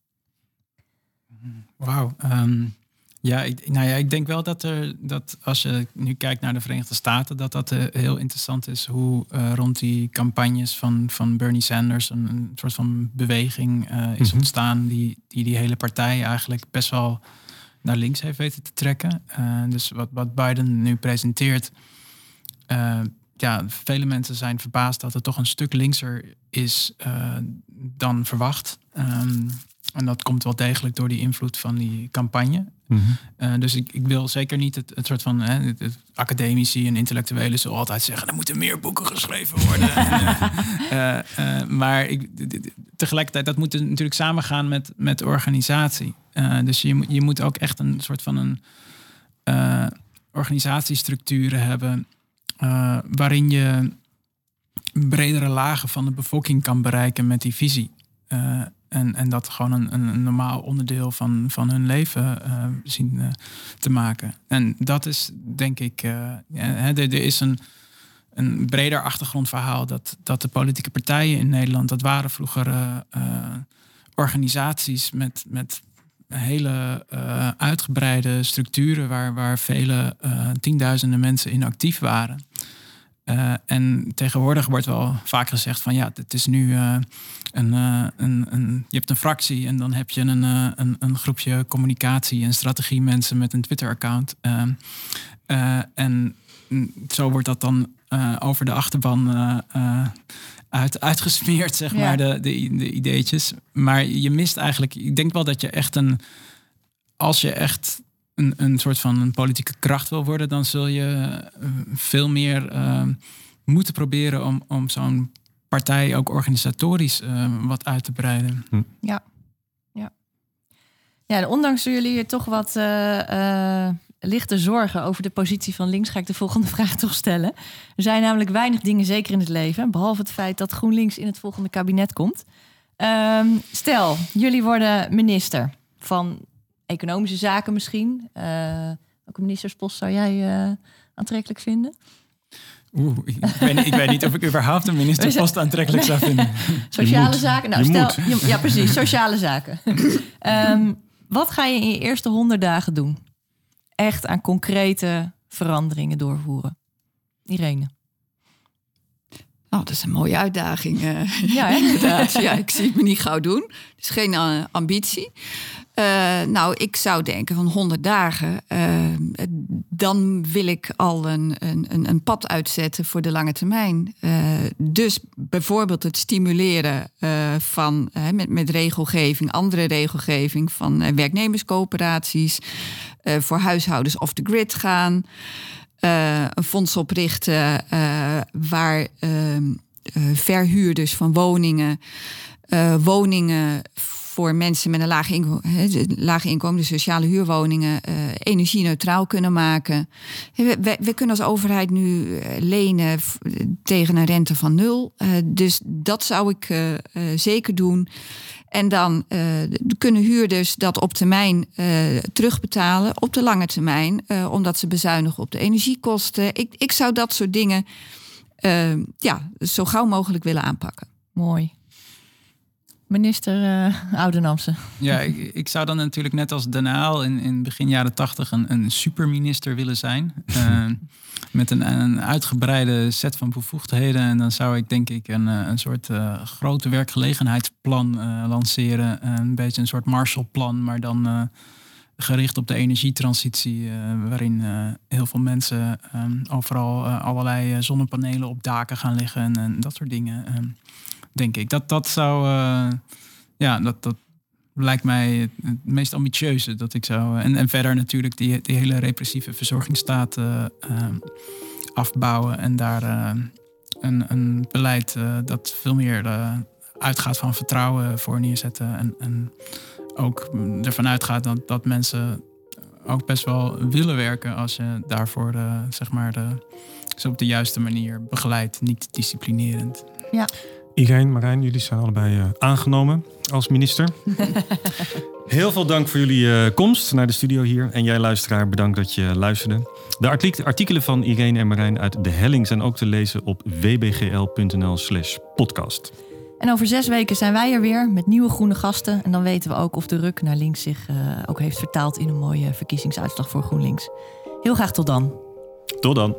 Wauw. Um, ja, ik, nou ja, ik denk wel dat er dat als je nu kijkt naar de Verenigde Staten, dat dat heel interessant is hoe rond die campagnes van, van Bernie Sanders een, een soort van beweging is mm -hmm. ontstaan die, die die hele partij eigenlijk best wel naar links heeft weten te trekken. Uh, dus wat, wat Biden nu presenteert. Uh, ja, vele mensen zijn verbaasd dat het toch een stuk linkser is uh, dan verwacht. Um, en dat komt wel degelijk door die invloed van die campagne. Mm -hmm. dus ik, ik, wil zeker niet het, het soort van hè, het, het academici en intellectuelen zullen altijd zeggen: er moeten meer boeken geschreven worden. uh, uh, maar ik, tegelijkertijd, dat moet natuurlijk samengaan met, met organisatie. Dus je, je moet ook echt een soort van een organisatiestructuren hebben waarin je bredere lagen van de bevolking kan bereiken met die visie. En, en dat gewoon een, een normaal onderdeel van, van hun leven uh, zien uh, te maken. En dat is denk ik, uh, ja, er, er is een, een breder achtergrondverhaal dat, dat de politieke partijen in Nederland, dat waren vroeger organisaties met, met hele uitgebreide structuren waar, waar vele tienduizenden mensen in actief waren. Uh, en tegenwoordig wordt wel vaak gezegd van ja, het is nu een, een, een, je hebt een fractie en dan heb je een, een, een, groepje communicatie en strategie mensen met een Twitter-account. en zo wordt dat dan over de achterban uit, uitgesmeerd, zeg maar, de, de, de ideetjes. Maar je mist eigenlijk, ik denk wel dat je echt een, als je echt een, een soort van een politieke kracht wil worden, dan zul je eh, veel meer uh, moeten proberen om, om zo'n partij ook organisatorisch uh, wat uit te breiden. Hm. Ja. ja. Ja, ondanks jullie toch wat uh, lichte zorgen over de positie van links, ga ik de volgende vraag toch stellen. Er zijn namelijk weinig dingen zeker in het leven, behalve het feit dat GroenLinks in het volgende kabinet komt. Ehm, stel, jullie worden minister van economische zaken misschien. Uh, welke ministerspost zou jij uh, aantrekkelijk vinden? Oeh, ik weet, niet, ik weet, niet of ik überhaupt een ministerspost aantrekkelijk zou vinden. Sociale zaken? Nou, stel, ja, precies, sociale zaken. um, wat ga je in je eerste honderd dagen doen? Echt aan concrete veranderingen doorvoeren. Irene. Oh, dat is een mooie uitdaging. Uh, ja, inderdaad. Ja, ik zie het me niet gauw doen. Het is geen uh, ambitie. Uh, nou, ik zou denken van 100 dagen. dan wil ik al een, een, een pad uitzetten voor de lange termijn. dus bijvoorbeeld het stimuleren van met, met regelgeving, andere regelgeving van werknemerscoöperaties. voor huishoudens off the grid gaan. Eh, een fonds oprichten uh, waar ehm, eh, verhuurders van woningen, woningen voor mensen met een laag inkomen, lage inkomen, de sociale huurwoningen, energie-neutraal kunnen maken. We, we, kunnen als overheid nu lenen tegen een rente van nul. dus dat zou ik zeker doen. En dan uh, kunnen huurders dat op termijn uh, terugbetalen, op de lange termijn, uh, omdat ze bezuinigen op de energiekosten. Ik, ik zou dat soort dingen ja, zo gauw mogelijk willen aanpakken. Mooi. Minister uh, Oudenamse. Ja, ik, ik, zou dan natuurlijk net als Den Haal in, in begin jaren tachtig een, een superminister willen zijn. Met een, een, uitgebreide set van bevoegdheden. En dan zou ik denk ik een, een soort uh, grote werkgelegenheidsplan lanceren. een beetje een soort Marshallplan, maar dan gericht op de energietransitie. waarin heel veel mensen ehm, overal allerlei zonnepanelen op daken gaan liggen en, dat soort dingen. Ehm denk ik. Dat, dat zou, ja, dat, dat lijkt mij het meest ambitieuze dat ik zou. En, en verder natuurlijk die, die hele repressieve verzorgingsstaat uh, afbouwen en daar een, een beleid dat veel meer uitgaat van vertrouwen voor neerzetten. En, en ook ervan uitgaat dat, dat mensen ook best wel willen werken als je daarvoor zeg maar de, zo op de juiste manier begeleidt, niet disciplinerend. Ja. Irene, Marijn, jullie zijn allebei uh, aangenomen als minister. Heel veel dank voor jullie uh, komst naar de studio hier. En jij luisteraar, bedankt dat je luisterde. De artikelen van Irene en Marijn uit De Helling zijn ook te lezen op wbgl.nl slash podcast. En over zes weken zijn wij er weer met nieuwe groene gasten. En dan weten we ook of de ruk naar links zich uh, ook heeft vertaald in een mooie verkiezingsuitslag voor GroenLinks. Heel graag tot dan. Tot dan.